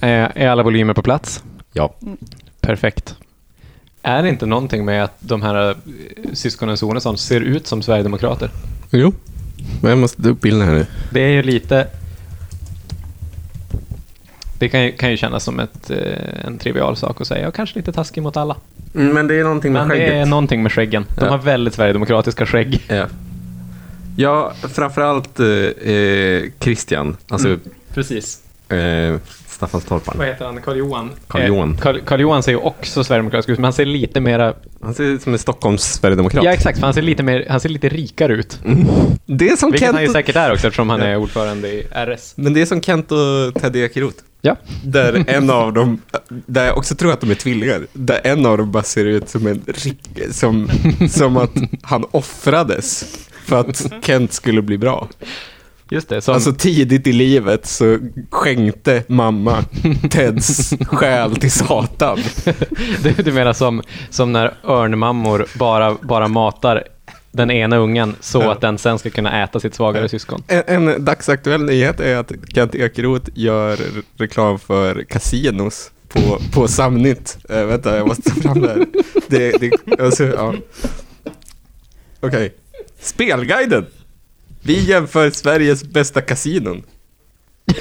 Är, är alla volymer på plats? Ja. Perfekt. Är det inte någonting med att de här eh, syskonen Sonesson ser ut som Sverigedemokrater? Jo. Men jag måste ta upp bilden här nu. Det är ju lite... Det kan ju, kan ju kännas som ett, eh, en trivial sak att säga och kanske lite taskig mot alla. Mm, Men det är någonting med Men det skägget. är någonting med skäggen. De Ja. har väldigt sverigedemokratiska skägg. Ja. Ja, framförallt eh, eh, Christian, alltså Mm. Precis. eh, Staffanstorpan. Vad heter han? Karl-Johan? Karl-Johan. Eh, Karl- Karl-Johan ser ju också sverigedemokratisk ut, men han ser lite mera... Han ser ut som en Stockholms Sverigedemokrat. Ja, exakt. För han ser lite, mer, han ser lite rikare ut. Det är som Vilket han ju Kent, säkert är också eftersom han är ordförande i RS. men det är som Kent och Teddy Ekeroth. Ja. Där en av dem, där jag också tror att de är tvillingar, där en av dem bara ser ut som en rik- som, som att han offrades för att Kent skulle bli bra. Just det. Som, Alltså tidigt i livet så skänkte mamma Teds själ till Satan. du, du menar som, som när örnmammor bara, bara matar den ena ungen så Ja. att den sen ska kunna äta sitt svagare Ja. syskon. En, en dagsaktuell nyhet är att Kent Ekeroth gör reklam för kasinos på, på Samnytt. Äh, vänta, jag måste ta fram det här. Det, det, alltså, ja. Okej. Spelguiden. Vi jämför Sveriges bästa kasinon.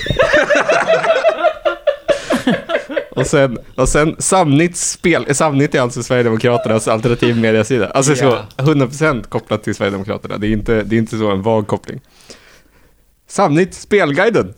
och sen, och sen Samnytts spel, Samnytt är alltså Sverigedemokraternas alternativ mediasida. Alltså så, Ja. 100% kopplat till Sverigedemokraterna. Det är inte, det är inte så en vag koppling. Samnytt Spelguiden.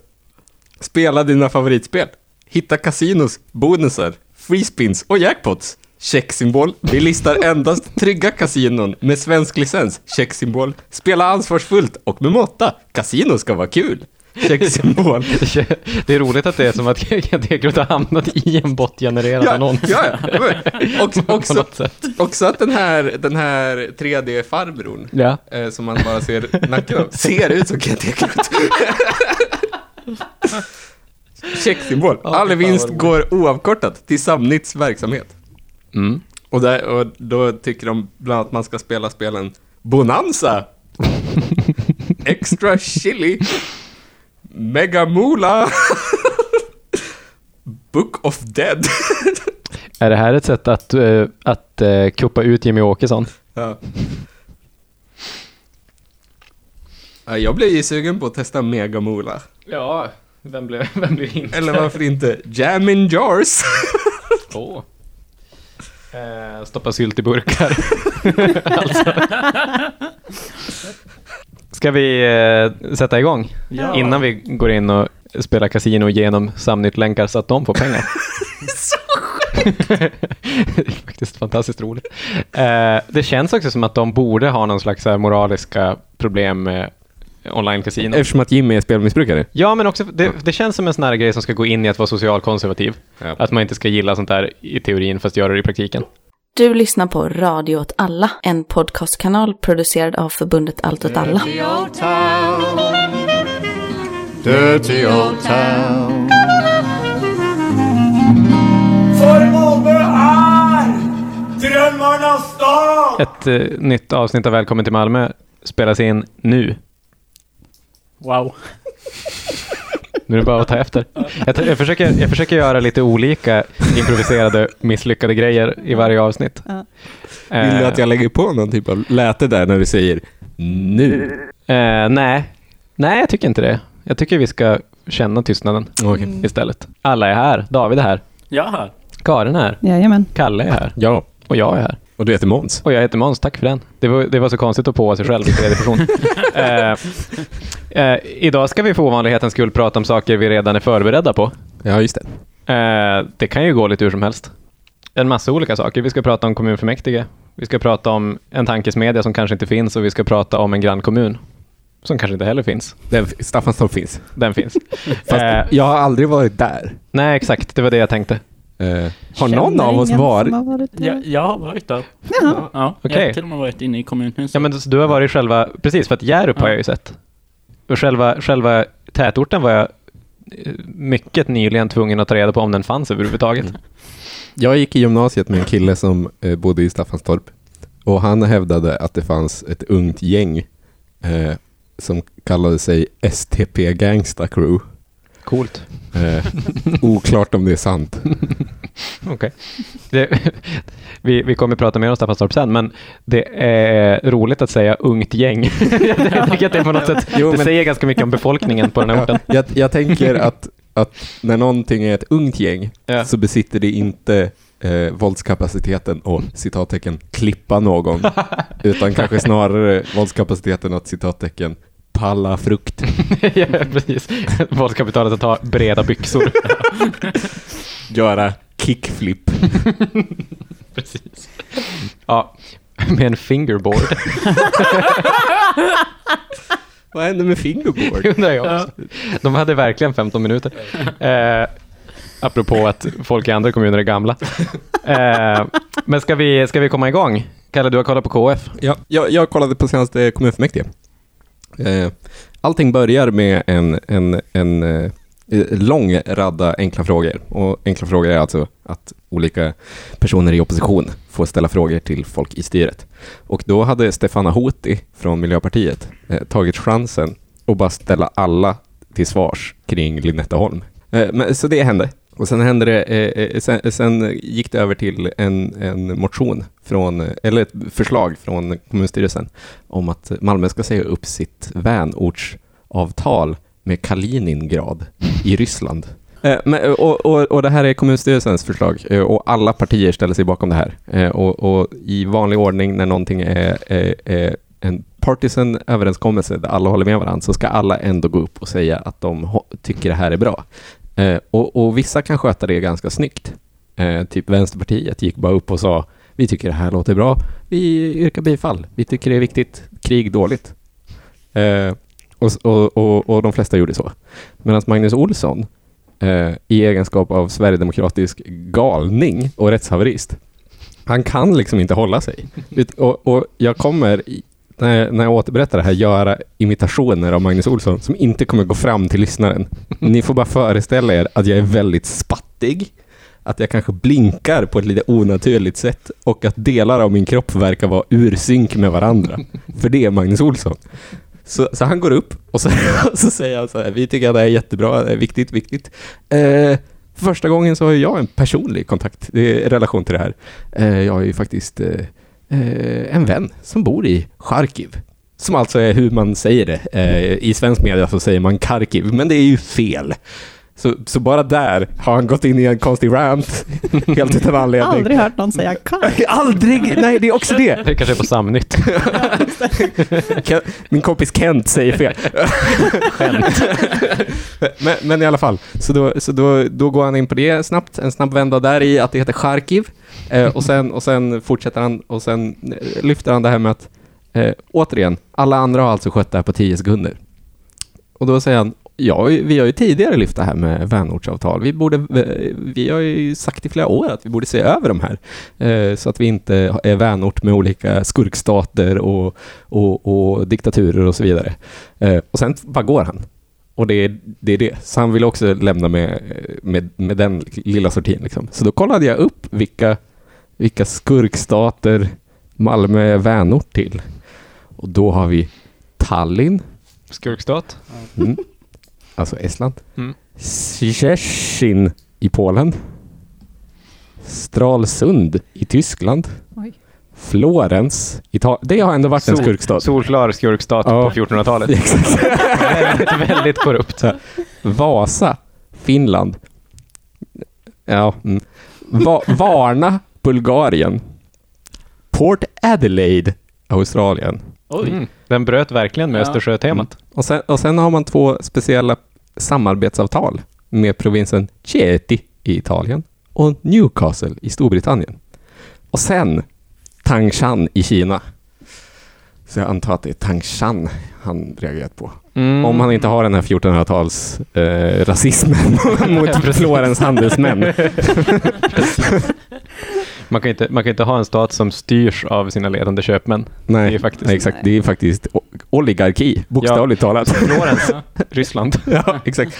Spela dina favoritspel. Hitta kasinos, bonusar, free spins och jackpots. Checksymbol. Vi listar endast trygga kasinon med svensk licens. Checksymbol. Spela ansvarsfullt och med måtta. Kasino ska vara kul. Checksymbol. Det är roligt att det är som att Kent Ekeroth har hamnat i en botgenererad Ja, annons. ja, ja. Men också, också, att den här, den här 3D-farbrorn Ja. eh, som man bara ser nacken av, ser ut som Kent Ekeroth. Checksymbol. All vinst går oavkortat till Samnytts verksamhet. Mm. Och, där, och då tycker de bland annat att man ska spela spelen Bonanza, Extra Chili, Mega Moola, Book of Dead. Är det här ett sätt att, eh, att uh, kuppa ut Jimmy Åkesson? Ja. Ja, Jag blev ju sugen på att testa Mega Moola. Ja, vem blev, vem blev inte? Eller varför inte Jam in Jars? Åh. Eh, stoppa sylt i burkar. alltså. Ska vi eh, sätta igång? Ja. Innan vi går in och spelar kasino genom Samnytt-länkar så att de får pengar. det är faktiskt fantastiskt roligt. Eh, det känns också som att de borde ha någon slags så moraliska problem med online-kasino. Eftersom att Jimmy är spelmissbrukare. Ja, men också, det, det känns som en sån här grej som ska gå in i att vara socialkonservativ. Ja. Att man inte ska gilla sånt där i teorin, fast göra det i praktiken. Du lyssnar på Radio åt alla, en podcastkanal producerad av förbundet Allt åt alla. Dirty old town. Dirty old town. För många är drömmarnas stad! Ett eh, nytt avsnitt av Välkommen till Malmö spelas in nu. Wow. Nu är det bara att ta efter. Jag, t- jag, försöker, jag försöker göra lite olika improviserade misslyckade grejer i varje avsnitt. Ja. Vill du Eh, att jag lägger på någon typ av läte där när du säger nu? eh, nej. nej, jag tycker inte det. Jag tycker vi ska känna tystnaden Okej. istället. Alla är här. David är här. Jaha. Karin är här. Jajamän. Kalle är här. Ja, Och jag är här. Och du heter Måns. Och jag heter Måns, tack för den. Det var, det var så konstigt att på sig själv i tredje person. eh, eh, idag ska vi för ovanlighetens skull prata om saker vi redan är förberedda på. Ja, just det. Eh, det kan ju gå lite hur som helst. En massa olika saker. Vi ska prata om kommunfullmäktige. Vi ska prata om en tankesmedja som kanske inte finns och vi ska prata om en grannkommun som kanske inte heller finns. Den, Staffanstorp finns. Den finns. Fast Eh, jag har aldrig varit där. nej, exakt. Det var det jag tänkte. Eh, har någon av oss varit? Jag, jag har varit där. Jaha. Ja, jag Okej. har till och med varit inne i kommunhuset. Ja, men du har varit själva, precis, för att Hjärup har Ja. jag ju sett. Och själva, själva tätorten var jag eh, mycket nyligen tvungen att ta reda på om den fanns överhuvudtaget. Jag gick i gymnasiet med en kille som eh, bodde i Staffanstorp. Och han hävdade att det fanns ett ungt gäng eh, som kallade sig STP Gangsta Crew. Coolt. Eh, oklart om det är sant. Okej. Det- Vi, vi kommer prata mer om Staffanstorp sen, men det är roligt att säga ungt gäng. jag tycker att det på något sätt Jo, det men- säger ganska mycket om befolkningen på den här orten. Jag, jag tänker att, att när någonting är ett ungt gäng Ja. så besitter det inte eh, våldskapaciteten och citattecken klippa någon, utan kanske snarare våldskapaciteten att citattecken palla frukt. ja, precis. Våldskapitalet att ha breda byxor. Göra kickflip. precis. Ja, med en fingerboard. Vad hände med fingerboard? undrar jag också. De hade verkligen 15 minuter. Eh, apropå att folk i andra kommuner är gamla. Eh, men ska vi, ska vi komma igång? Kalle, du har kollat på KF. Ja, jag, jag kollade på senaste kommunfullmäktige. Eh, allting börjar med en, en, en eh, Eh, lång radda enkla frågor. Och enkla frågor är alltså att olika personer i opposition får ställa frågor till folk i styret. Och då hade Stefana Hoti från Miljöpartiet eh, tagit chansen och bara ställa alla till svars kring Linnettaholm. Eh, men, så det hände. Och sen hände det, eh, eh sen, eh, sen gick det över till en, en motion från, eller ett förslag från kommunstyrelsen om att Malmö ska säga upp sitt vänortsavtal med Kaliningrad i Ryssland. Eh, men, eh, och, och, och det här är kommunstyrelsens förslag eh, och alla partier ställer sig bakom det här. Och, och i vanlig ordning när någonting är, är, är en partisan överenskommelse där alla håller med varandra så ska alla ändå gå upp och säga att de tycker det här är bra. Och, och vissa kan sköta det ganska snyggt. Typ Vänsterpartiet gick bara upp och sa vi tycker det här låter bra. Vi yrkar bifall. Vi tycker det är viktigt. Krig dåligt. Och, och, och, och de flesta gjorde så. Medan Magnus Olsson eh, i egenskap av sverigedemokratisk galning och rättshaverist han kan liksom inte hålla sig. Och, och jag kommer, när jag, när jag återberättar det här, göra imitationer av Magnus Olsson som inte kommer gå fram till lyssnaren. Ni får bara föreställa er att jag är väldigt spattig, att jag kanske blinkar på ett lite onaturligt sätt och att delar av min kropp verkar vara ur synk med varandra. För det är Magnus Olsson. Så, så han går upp och så, så säger han så här, vi tycker att det är jättebra, det är viktigt, viktigt. Eh, för första gången så har jag en personlig kontakt i relation till det här. Eh, jag har ju faktiskt eh, eh, en vän som bor i Charkiv. Som alltså är hur man säger det. Eh, I svensk media så säger man Karkiv, men det är ju fel. Så, så bara där har han gått in i en konstig rant, helt utan anledning. Aldrig hört någon säga kark. Aldrig! Nej, det är också det. Det kanske är på Samnytt. Min kompis Kent säger fel. men, men i alla fall, så, då, så då, då går han in på det snabbt, en snabb vända där i att det heter Charkiv. Eh, och, sen, och sen fortsätter han och sen eh, lyfter han det här med att eh, återigen, alla andra har alltså skött det här på 10 sekunder. Och då säger han, ja, vi har ju tidigare lyft det här med vänortsavtal. Vi, borde, eh, vi har ju sagt i flera år att vi borde se över de här. Eh, så att vi inte är vänort med olika skurkstater och, och, och diktaturer och så vidare. Eh, och sen bara går han. Och det är, det är det. Så han vill också lämna med, med, med den lilla sortin. Liksom. Så då kollade jag upp vilka, vilka skurkstater Malmö är vänort till. Och då har vi Tallinn, Skurkstat. mm. Alltså Estland. Mm. Szczecin i Polen. Stralsund i Tyskland. Oj. Florens, Italien. Det har ändå varit en Sol- skurkstad. Solklar skurkstat Ja. på 1400-talet. Exakt. väldigt, väldigt korrupt. Vasa, Finland. Ja. Mm. Va- Varna, Bulgarien. Port Adelaide, Australien. Oj. Mm. Den bröt verkligen med Ja. Östersjötemat. Och sen, och sen har man två speciella samarbetsavtal med provinsen Chieti i Italien och Newcastle i Storbritannien. Och sen Tangshan i Kina. Så jag antar att det är Tangshan han reagerat på. Mm. Om han inte har den här 1400-tals eh, rasismen mot Florens handelsmän. Man kan, inte, man kan inte ha en stat som styrs av sina ledande köpmän. Nej, Det är faktiskt- nej, exakt. Det är faktiskt oligarki, bokstavligt talat. Florens, Ryssland. ja, exakt.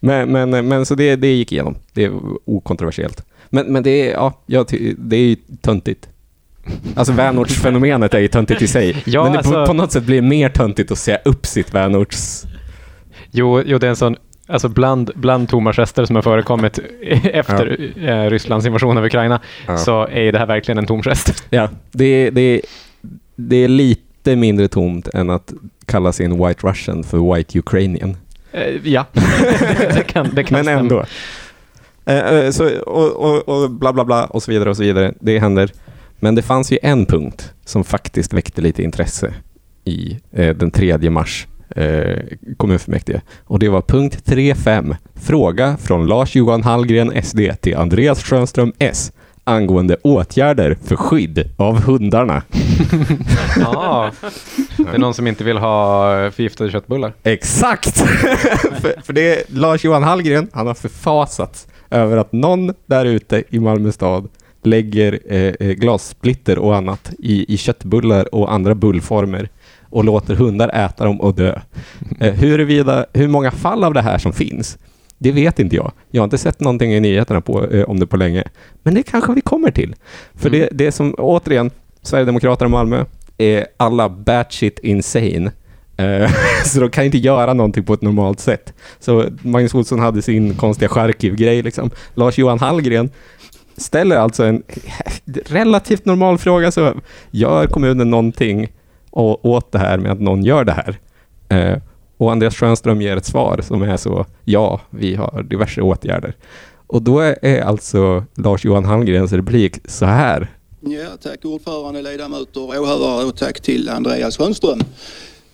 Men, men, men så det, det gick igenom. Det är okontroversiellt. Men, men det, är, ja, det är ju töntigt. Alltså vänortsfenomenet är ju töntigt i sig. Ja, men det på, alltså- på något sätt blir det mer töntigt att säga upp sitt vänorts... Jo, jo, det är en sån alltså bland, bland tomma gester som har förekommit efter eh, Rysslands invasion av Ukraina, Ja. så är det här verkligen en tom gest. Ja, det, det, det är lite mindre tomt än att kalla sin White Russian för White Ukrainian. Eh, ja, det kan, det kan Men stämma. ändå. Eh, så, och, och, och bla bla bla och så vidare och så vidare. Det händer. Men det fanns ju en punkt som faktiskt väckte lite intresse i den 3 mars eh, kommunfullmäktige. Och det var punkt 3.5. Fråga från Lars-Johan Hallgren SD till Andreas Schönström S angående åtgärder för skydd av hundarna. Ja, det är någon som inte vill ha förgiftade köttbullar. Exakt! för, för det är Lars-Johan Hallgren, han har förfasats över att någon där ute i Malmö stad lägger eh, eh, glassplitter och annat i, i köttbullar och andra bullformer och låter hundar äta dem och dö. Eh, huruvida, hur många fall av det här som finns, det vet inte jag. Jag har inte sett någonting i nyheterna på, eh, om det på länge. Men det kanske vi kommer till. För det, det som, återigen, Sverigedemokraterna i Malmö är alla batshit insane. Eh, så de kan inte göra någonting på ett normalt sätt. Så Magnus Olsson hade sin konstiga Charkiv-grej liksom. Lars-Johan Hallgren ställer alltså en relativt normal fråga. Så gör kommunen någonting åt det här med att någon gör det här? Eh, och Andreas Schönström ger ett svar som är så, ja, vi har diverse åtgärder. Och då är, alltså Lars-Johan Hallgrens replik så här. Ja, tack ordförande, ledamöter, åhörare och tack till Andreas Schönström.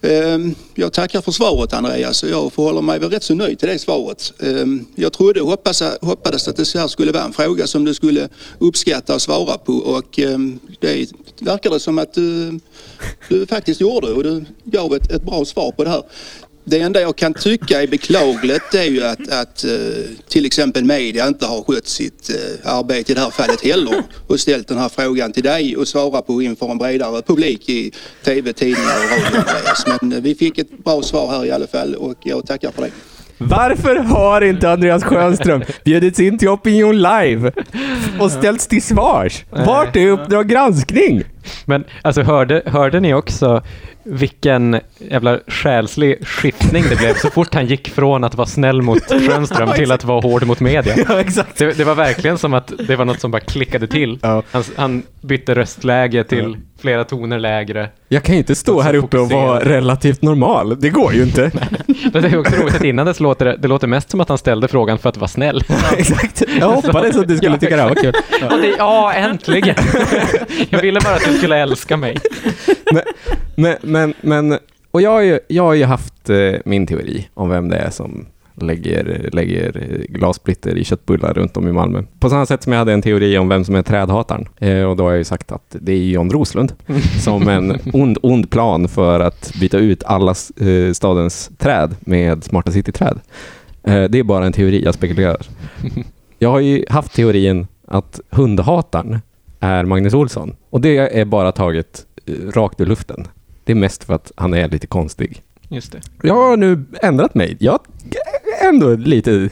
Ehm, jag tackar för svaret Andreas och jag förhåller mig väl rätt så nöjd till det svaret. Ehm, jag trodde och hoppas, hoppades att det här skulle vara en fråga som du skulle uppskatta och svara på och ehm, det verkar det som att du, du faktiskt gjorde och du gav ett, ett bra svar på det här. Det enda jag kan tycka är beklagligt det är ju att, att eh, till exempel media inte har skött sitt eh, arbete i det här fallet heller och ställt den här frågan till dig och svarat på inför en bredare publik i tv, tidningar och radio. Men eh, vi fick ett bra svar här i alla fall och jag tackar för det. Varför har inte Andreas Schönström bjudits in till Opinion Live och ställts till svars? Vart är Uppdrag granskning? Men alltså hörde, hörde ni också vilken jävla själslig skiftning det blev så fort han gick från att vara snäll mot Schönström till att vara hård mot media? Ja, exakt. Det, det var verkligen som att det var något som bara klickade till. Ja. Han, han bytte röstläge till flera toner lägre. Jag kan ju inte stå här uppe och vara relativt normal. Det går ju inte. Men det är också roligt att innan dess låter det, det låter mest som att han ställde frågan för att vara snäll. exakt. Jag hoppades att du skulle Ja, tycka det här var kul. Och det, ja, äntligen! Jag ville bara att du skulle älska mig. Men, men, men, men och jag har ju, jag har ju haft eh, min teori om vem det är som lägger, lägger glassplitter i köttbullar runt om i Malmö. På samma sätt som jag hade en teori om vem som är trädhataren. Eh, och då har jag ju sagt att det är John Roslund som en ond, ond plan för att byta ut alla eh, stadens träd med smarta city-träd. Eh, det är bara en teori, jag spekulerar. Jag har ju haft teorin att hundhataren är Magnus Olsson. Och det är bara taget eh, rakt ur luften. Det är mest för att han är lite konstig. Just det. Jag har nu ändrat mig. Jag ändå lite,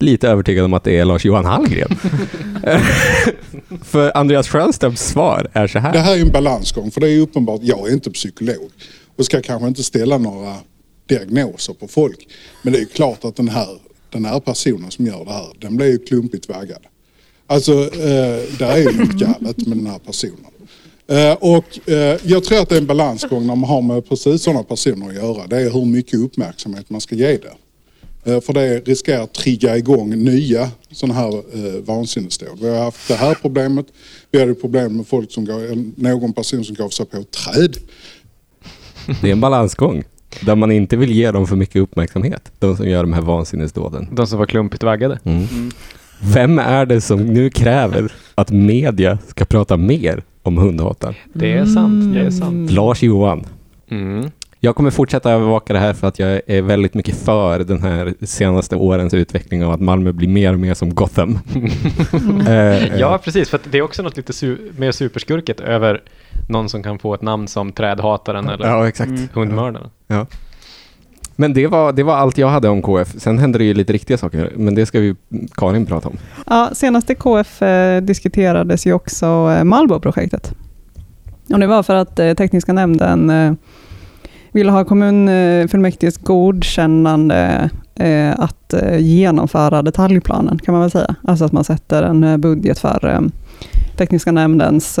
lite övertygad om att det är Lars-Johan Hallgren. för Andreas Schönströms svar är så Det här. här är en balansgång för det är uppenbart, jag är inte psykolog och ska kanske inte ställa några diagnoser på folk. Men det är klart att den här, den här personen som gör det här, den blir ju klumpigt vaggad. Alltså, eh, det är ju något galet med den här personen. Eh, och eh, jag tror att det är en balansgång när man har med precis sådana personer att göra. Det är hur mycket uppmärksamhet man ska ge det. Eh, För det riskerar att trigga igång nya sådana här eh, vansinnesdåd. Vi har haft det här problemet. Vi hade problem med folk som gav, någon person som gav sig på ett träd. Det är en balansgång. Där man inte vill ge dem för mycket uppmärksamhet. De som gör de här vansinnesdåden. De som var klumpigt vaggade. Mm. Vem är det som nu kräver att media ska prata mer om hundhatare? Det är sant, det är sant. Lars-Johan. Mm. Jag kommer fortsätta övervaka det här för att jag är väldigt mycket för den här senaste årens utveckling av att Malmö blir mer och mer som Gotham. Eh, Ja, precis. För att det är också något lite su- mer superskurket över någon som kan få ett namn som trädhataren eller ja, exakt. hundmördaren. Men det var, det var allt jag hade om KF. Sen hände det ju lite riktiga saker, men det ska vi Karin prata om. Ja, senaste KF eh, diskuterades ju också eh, Malbo-projektet. Och det var för att eh, tekniska nämnden vill ha kommunfullmäktiges eh, godkännande eh, att eh, genomföra detaljplanen kan man väl säga. Alltså att man sätter en budget för tekniska nämndens,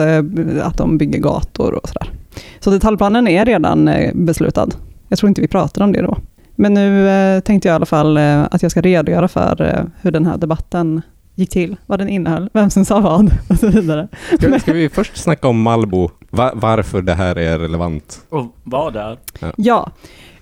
att de bygger gator och sådär. Så detaljplanen är redan beslutad. Jag tror inte vi pratar om det då. Men nu tänkte jag i alla fall att jag ska redogöra för hur den här debatten gick till, vad den innehöll, vem som sa vad och så vidare. Ska, ska vi först snacka om Malbo? Va- varför det här är relevant? Och vad där? Ja,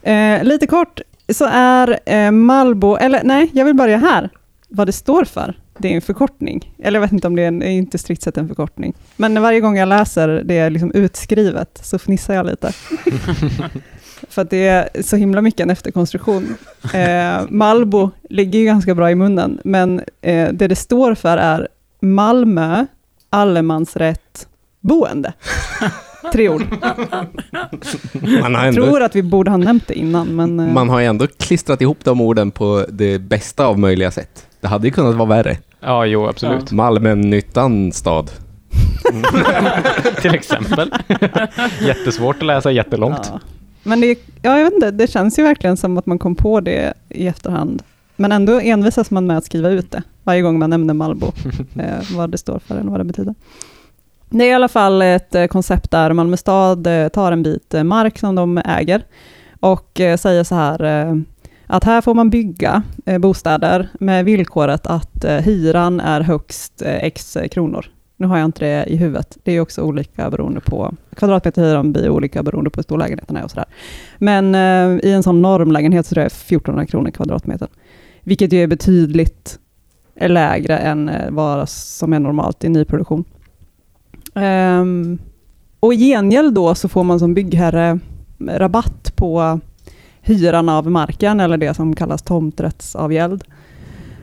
eh, lite kort så är eh, Malbo, eller nej, jag vill börja här. Vad det står för. Det är en förkortning. Eller jag vet inte om det är, en, är inte strikt sett en förkortning. Men varje gång jag läser det liksom utskrivet så fnissar jag lite. för att det är så himla mycket en efterkonstruktion. Eh, Malbo ligger ju ganska bra i munnen, men eh, det det står för är Malmö allemansrätt boende. Tre ord. Man har Jag ändå, tror att vi borde ha nämnt det innan, men... eh, man har ju ändå klistrat ihop de orden på det bästa av möjliga sätt. Det hade ju kunnat vara värre. Ja, jo, absolut. Malmö-nyttan stad. Till exempel. Jättesvårt att läsa, jättelångt. Ja. Men det, ja, jag vet inte, det känns ju verkligen som att man kom på det i efterhand. Men ändå envisas man med att skriva ut det varje gång man nämner Malbo, eh, vad det står för eller vad det betyder. Det är i alla fall ett eh, koncept där Malmö stad eh, tar en bit eh, mark som de äger och säger så här att här får man bygga bostäder med villkoret att hyran är högst x kronor. Nu har jag inte det i huvudet. Det är också olika beroende på, kvadratmeterhyran blir olika beroende på hur stor lägenheten är och sådär. Men i en sån normlägenhet så är det 1400 kronor kvadratmeter. Vilket ju är betydligt lägre än vad som är normalt i nyproduktion. Um, och i gengäld då så får man som byggherre rabatt på hyran av marken, eller det som kallas tomträttsavgäld.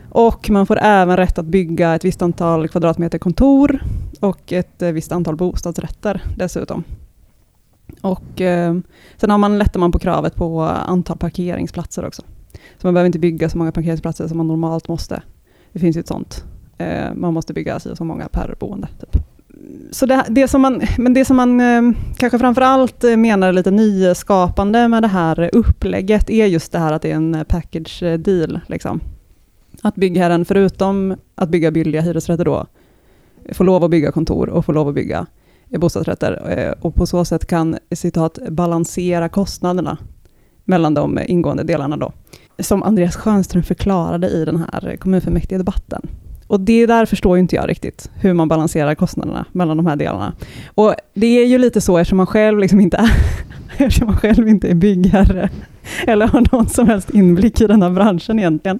Och man får även rätt att bygga ett visst antal kvadratmeter kontor och ett eh, visst antal bostadsrätter dessutom. Och eh, sen har man, lättar man på kravet på antal parkeringsplatser också. Så man behöver inte bygga så många parkeringsplatser som man normalt måste. Det finns ju ett sånt. Eh, man måste bygga så så många per boende. Typ. Så det, det som man, men det som man eh, kanske framför allt menar är lite nyskapande med det här upplägget är just det här att det är en package eh, deal. Liksom. Att byggherren, förutom att bygga billiga hyresrätter då, får lov att bygga kontor och får lov att bygga eh, bostadsrätter och på så sätt kan citat balansera kostnaderna mellan de ingående delarna då. Som Andreas Schönström förklarade i den här kommunfullmäktige debatten. Och det där förstår ju inte jag riktigt, hur man balanserar kostnaderna mellan de här delarna. Och det är ju lite så eftersom man själv liksom inte är, eftersom man själv inte är byggherre, eller har någon som helst inblick i den här branschen egentligen,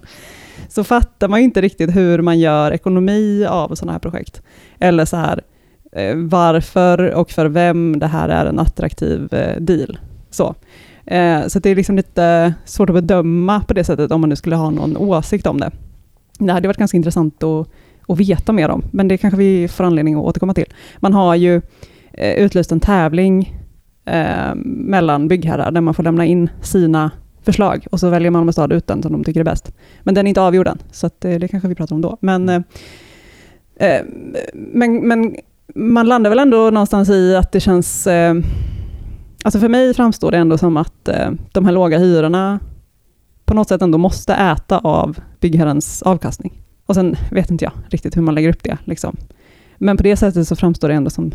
så fattar man ju inte riktigt hur man gör ekonomi av sådana här projekt. Eller så här, eh, varför och för vem det här är en attraktiv eh, deal. Så. Eh, så det är liksom lite svårt att bedöma på det sättet om man nu skulle ha någon åsikt om det. Det hade varit ganska intressant att, att veta mer om, men det kanske vi får anledning att återkomma till. Man har ju eh, utlyst en tävling eh, mellan byggherrar där man får lämna in sina förslag och så väljer Malmö stad ut den som de tycker är bäst. Men den är inte avgjord än, så att, eh, det kanske vi pratar om då. Men, eh, eh, men, men man landar väl ändå någonstans i att det känns... Eh, alltså för mig framstår det ändå som att eh, de här låga hyrorna på något sätt ändå måste äta av byggherrens avkastning. Och sen vet inte jag riktigt hur man lägger upp det. Liksom. Men på det sättet så framstår det ändå som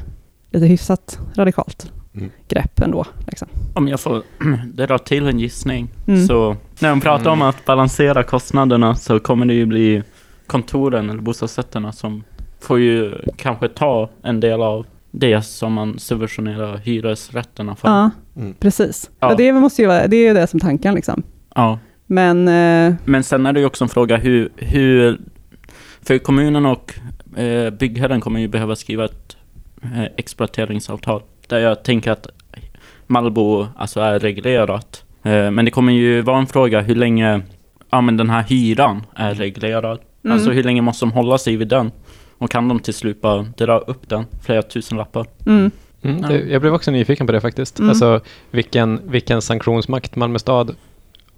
lite hyfsat radikalt Mm. grepp ändå. Liksom. Om jag får dra till en gissning. Mm. Så när de pratar om att balansera kostnaderna så kommer det ju bli kontoren eller bostadsrätterna som får ju kanske ta en del av det som man subventionerar hyresrätterna för. Ja, Mm. precis. Ja. Ja. det, måste ju vara, det är ju det som tanken. Liksom. Ja. Men eh, Men sen är det ju också en fråga hur, hur för kommunen och eh, byggherren kommer ju behöva skriva ett eh, exploateringsavtal. Där jag tänker att Malbo alltså är reglerat. Eh, men det kommer ju vara en fråga hur länge ja, men den här hyran är reglerad. Mm. Alltså hur länge måste de hålla sig vid den? Och kan de till slut bara dra upp den flera tusen lappar? mm, Mm, det, jag blev också nyfiken på det faktiskt. Mm. Alltså vilken, vilken sanktionsmakt Malmö stad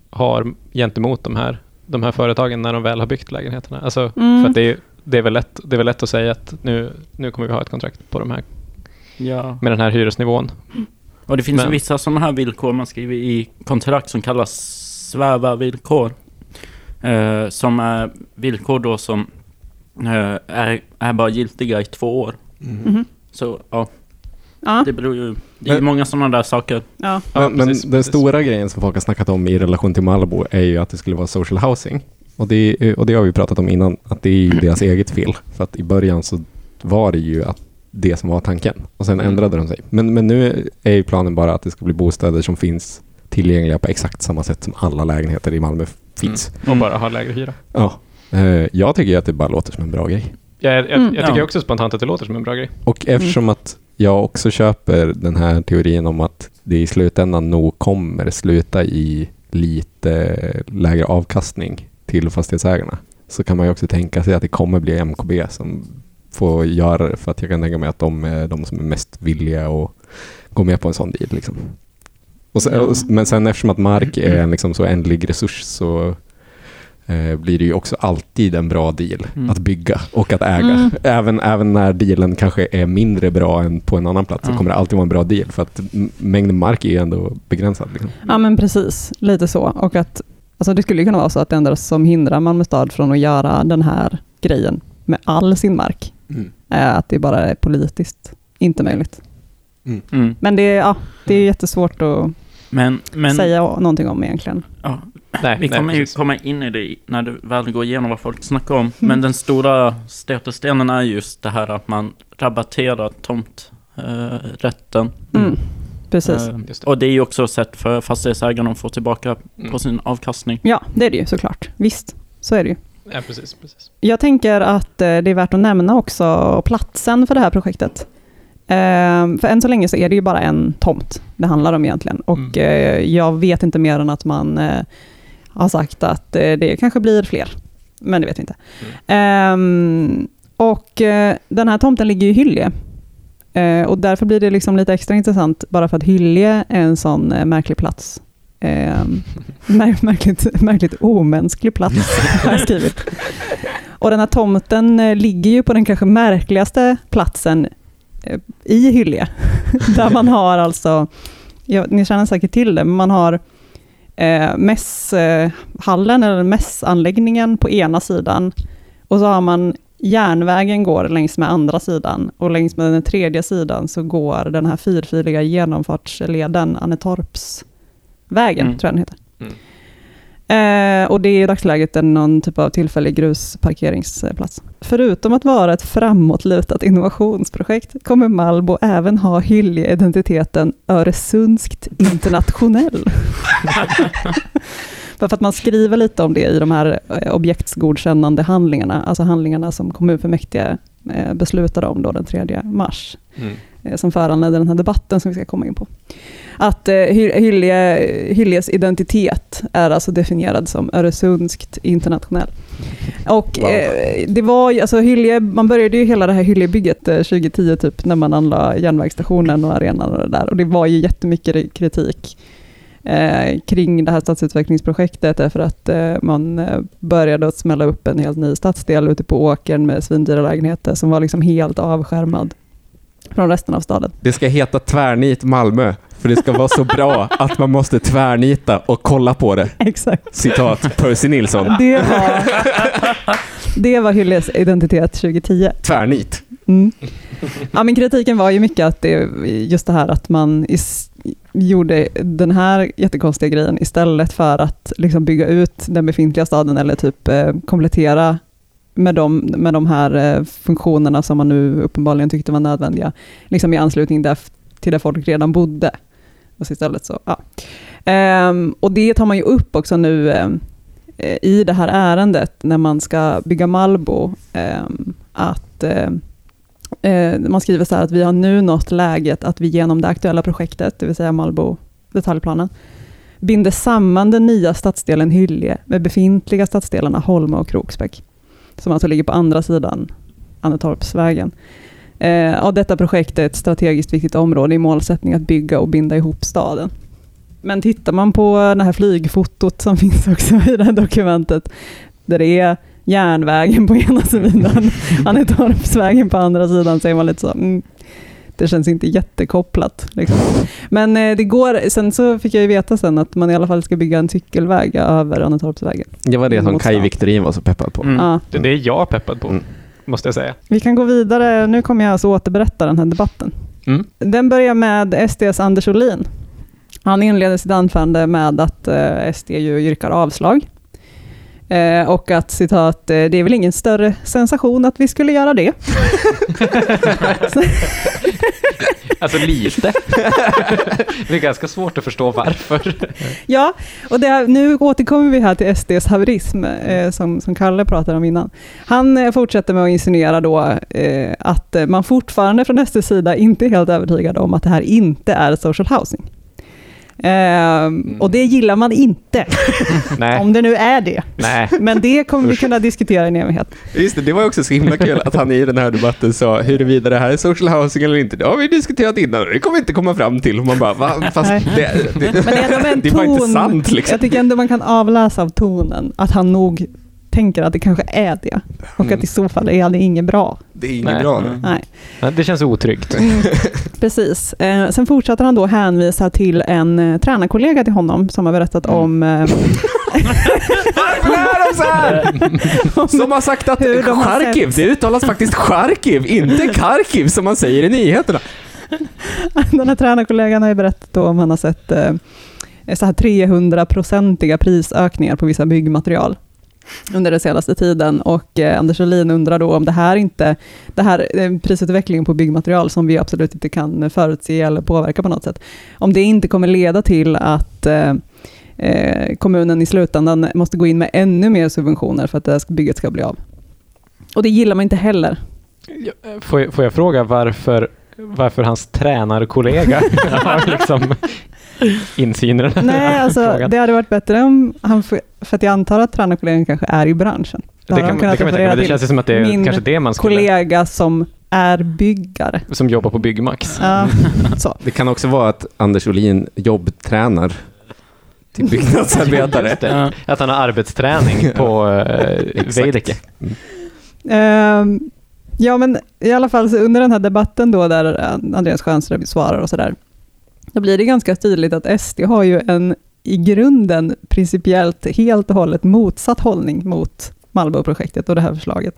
har gentemot de här, de här företagen när de väl har byggt lägenheterna. Alltså, Mm. För att det är, det, är väl lätt, det är väl lätt att säga att nu, nu kommer vi ha ett kontrakt på de här, Ja. med den här hyresnivån. Och det finns Men- vissa sådana här villkor man skriver i kontrakt som kallas sväva villkor. Eh, som är villkor då som eh, är, är bara giltiga i två år. Mhm. Så ja, Ja, det beror ju... Det är Men- många sådana där saker. ja. Ja, men men precis, den stora grejen som folk har snackat om i relation till Malbo är ju att det skulle vara social housing. Och det, och det har vi pratat om innan, att det är ju deras eget fel. För att i början så var det ju att det som var tanken. Och sen Mm. ändrade de sig. Men, men nu är ju planen bara att det ska bli bostäder som finns tillgängliga på exakt samma sätt som alla lägenheter i Malmö finns. Och bara ha lägre hyra. Ja. Eh, jag tycker ju att det bara låter som en bra grej. Jag, jag, Mm. jag tycker Ja. också spontant att det låter som en bra grej. Och eftersom att jag också köper den här teorin om att det i slutändan nog kommer sluta i lite lägre avkastning till fastighetsägarna så kan man ju också tänka sig att det kommer bli MKB som får göra det för att jag kan tänka mig att de är de som är mest villiga att gå med på en sån deal. Liksom. Och sen, men sen eftersom att mark är en liksom så ändlig resurs så eh, blir det ju också alltid en bra deal Mm. att bygga och att äga. Mm. Även, även när dealen kanske är mindre bra än på en annan plats så Ja. kommer det alltid vara en bra deal för att mängden mark är ju ändå begränsad. Liksom. ja, men precis. Lite så. Och att, alltså det skulle ju kunna vara så att det enda som hindrar Malmö stad från att göra den här grejen med all sin mark är att det bara är politiskt inte möjligt. Mm. Men det, är- ja, det är jättesvårt att Men, men säga någonting om egentligen. ja, Nej, vi nej, kommer ju precis. komma in i det när du väl går igenom vad folk snackar om. Men den stora stötestenen är just det här att man rabatterar tomträtten. Eh, rätten. Mm. Precis. Eh, det. och det är ju också ett sätt för fastighetsägarna att få tillbaka Mm. på sin avkastning. Ja, det är det ju såklart. Visst, så är det ju. Ja, precis, precis. Jag tänker att eh, det är värt att nämna också platsen för det här projektet. Eh, För än så länge så är det ju bara en tomt det handlar om egentligen. Och Mm. eh, jag vet inte mer än att man eh, har sagt att eh, det kanske blir fler. Men det vet vi inte. Ehm, Och den här tomten ligger i Hyllie. Och därför blir det liksom lite extra intressant bara för att Hyllie är en sån märklig plats. Ehm, mär- märkligt, märkligt omänsklig plats har jag skrivit. Och den här tomten ligger ju på den kanske märkligaste platsen i Hyllie. Där man har alltså, ja, ni känner säkert till det, men man har eh, mässhallen eller mässanläggningen på ena sidan och så har man järnvägen går längs med andra sidan och längs med den tredje sidan så går den här fyrfiliga genomfartsleden Annetorpsvägen, Mm. tror jag den heter. Mm. Eh, och det är i dagsläget någon typ av tillfällig grusparkeringsplats. Förutom att vara ett framåtlutat innovationsprojekt kommer Malbo även ha Hyllie-identiteten Öresundskt internationell. För att man skriver lite om det i de här eh, objektsgodkännande handlingarna, alltså handlingarna som kommunfullmäktige eh, beslutade om då den 3 mars Mm. eh, som föranledde den här debatten som vi ska komma in på. Att eh, identitet är alltså definierad som Öresundskt internationell. Och eh, det var ju, alltså Hyllie, man började ju hela det här Hyllebygget eh, 2010 typ, när man anlade järnvägsstationen och arenan och det där. Och det var ju jättemycket ri- kritik eh, kring det här stadsutvecklingsprojektet därför att eh, man eh, började att smälla upp en helt ny stadsdel ute på åkern med svindyra lägenheter som var liksom helt avskärmad från resten av staden. Det ska heta Tvärnit Malmö, för det ska vara så bra att man måste tvärnita och kolla på det. Exakt. Citat Percy Nilsson. Det var, det var Hylles identitet 2010. Tvärnit. Mm. Ja, men kritiken var ju mycket att det, just det här att man is, gjorde den här jättekonstiga grejen istället för att liksom bygga ut den befintliga staden eller typ eh, komplettera med de, med de här eh, funktionerna som man nu uppenbarligen tyckte var nödvändiga, liksom i anslutning där, till där folk redan bodde. Och så istället så, ja. Um, och det tar man ju upp också nu um, i det här ärendet när man ska bygga Malbo, Um, att eh, man skriver så här att vi har nu nått läget att vi genom det aktuella projektet, det vill säga Malbo detaljplanen, binder samman den nya stadsdelen Hyllie med befintliga stadsdelarna Holma och Kroksbäck, som alltså ligger på andra sidan Annetorpsvägen. Eh, och detta projekt är ett strategiskt viktigt område i målsättning att bygga och binda ihop staden. Men tittar man på det här flygfotot som finns också i det här dokumentet, där det är järnvägen på ena sidan, Annetorpsvägen på andra sidan, så är man lite så, mm, Det känns inte jättekopplat. Liksom. Men eh, det går, sen så fick jag ju veta sen att man i alla fall ska bygga en cykelväg över Annetorpsvägen. Det var det som Kaj. Viktorin var så peppad på. Mm. Ja. Det, det är jag peppad på, Mm. Måste jag säga. Vi kan gå vidare. Nu kommer jag alltså återberätta den här debatten. Mm. Den börjar med SDs Anders Olin. Han inleder sitt anförande med att eh, SD ju yrkar avslag. Eh, och att citat, eh, det är väl ingen större sensation att vi skulle göra det. Alltså lite. det är ganska svårt att förstå varför. Ja, och det, nu återkommer vi här till SDs haverism, eh, som, som Kalle pratade om innan. Han eh, fortsätter med att insinuera då att man fortfarande från SDs sida inte är helt övertygad om att det här inte är social housing. Eh, Och det gillar man inte, om det nu är det. nej. Men det kommer vi kunna diskutera i en evighet. Just det, det var också så himla kul att han i den här debatten sa huruvida det här är social housing eller inte. Det har vi diskuterat innan och det kommer vi inte komma fram till. Och man bara, va? Fast det, det, Men det det var inte ton. sant liksom. Jag tycker ändå man kan avläsa av tonen att han nog tänker att det kanske är det. Och Mm. att i så fall är det inget bra. Det är inget Nej. bra. Nej. Ja, Det känns otryggt. Mm, precis. Eh, sen fortsätter han då hänvisa till en eh, tränarkollega till honom som har berättat Mm. om... Eh, Varför är de så här? Som har sagt att har Charkiv, sett. det uttalas faktiskt Charkiv, inte Kharkiv som man säger i nyheterna. den här tränarkollegan har ju berättat då om han har sett eh, så här 300-procentiga prisökningar på vissa byggmaterial under den senaste tiden och eh, Anders Olin undrar då om det här inte, det här eh, prisutvecklingen på byggmaterial som vi absolut inte kan förutse eller påverka på något sätt, om det inte kommer leda till att eh, eh, kommunen i slutändan måste gå in med ännu mer subventioner för att det här bygget ska bli av. Och det gillar man inte heller. Eh, får jag, får jag fråga varför, varför hans tränarkollega har liksom insyn i den här Nej, alltså, frågan? det hade varit bättre om han, för att jag antar att tränarkollegan kanske är i branschen. Då Det kan, han det kan man tänka, men det känns som att det är min kanske det man skulle... kollega som är byggare. Som jobbar på Byggmax. Ja, så. Det kan också vara att Anders Olin jobbtränar till byggnadsarbetare. Ja. Att han har arbetsträning på uh, Exakt. Veidekke. Ehm, ja, men i alla fall så under den här debatten då där eh, Andreas Schönström svarar och sådär, då blir det ganska tydligt att SD har ju en i grunden principiellt helt och hållet motsatt hållning mot Malmöprojektet och det här förslaget.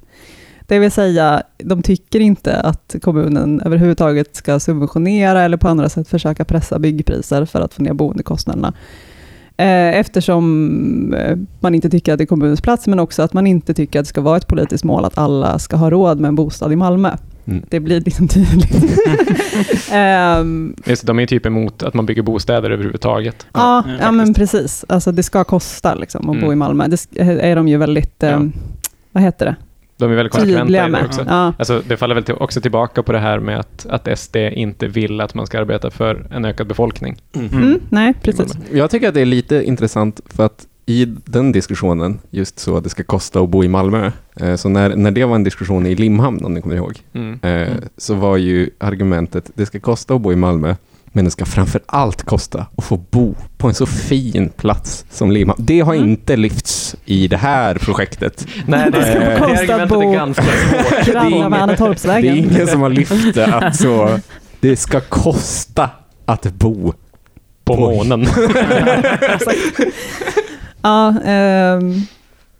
Det vill säga, de tycker inte att kommunen överhuvudtaget ska subventionera eller på andra sätt försöka pressa byggpriser för att få ner boendekostnaderna. Eh, eftersom eh, man inte tycker att det är kommunens plats, men också att man inte tycker att det ska vara ett politiskt mål att alla ska ha råd med en bostad i Malmö. Mm. Det blir liksom tydligt. Ehm, Just, det, de är ju typ emot att man bygger bostäder överhuvudtaget. ja, Ja, ja, men precis. Alltså det ska kosta liksom, att Mm. bo i Malmö. Det sk- är de ju väldigt, eh, vad heter det, De är väldigt konsekventa med. också. Ja. Alltså, det faller väl till, också tillbaka på det här med att, att SD inte vill att man ska arbeta för en ökad befolkning. Mm, nej, precis. Jag tycker att det är lite intressant för att i den diskussionen, just så att det ska kosta att bo i Malmö, eh, så när, när det var en diskussion i Limhamn, om ni kommer ihåg, Mm. eh, så var ju argumentet, det ska kosta att bo i Malmö, men det ska framför allt kosta att få bo på en så fin plats som Limhamn. Det har Mm. inte lyfts i det här projektet. Nej, det, ska det kosta att bo-. Grannar med Det är Annetorpsvägen. ingen som har lyft det att så, det ska kosta att bo På månen. Ja, ehm,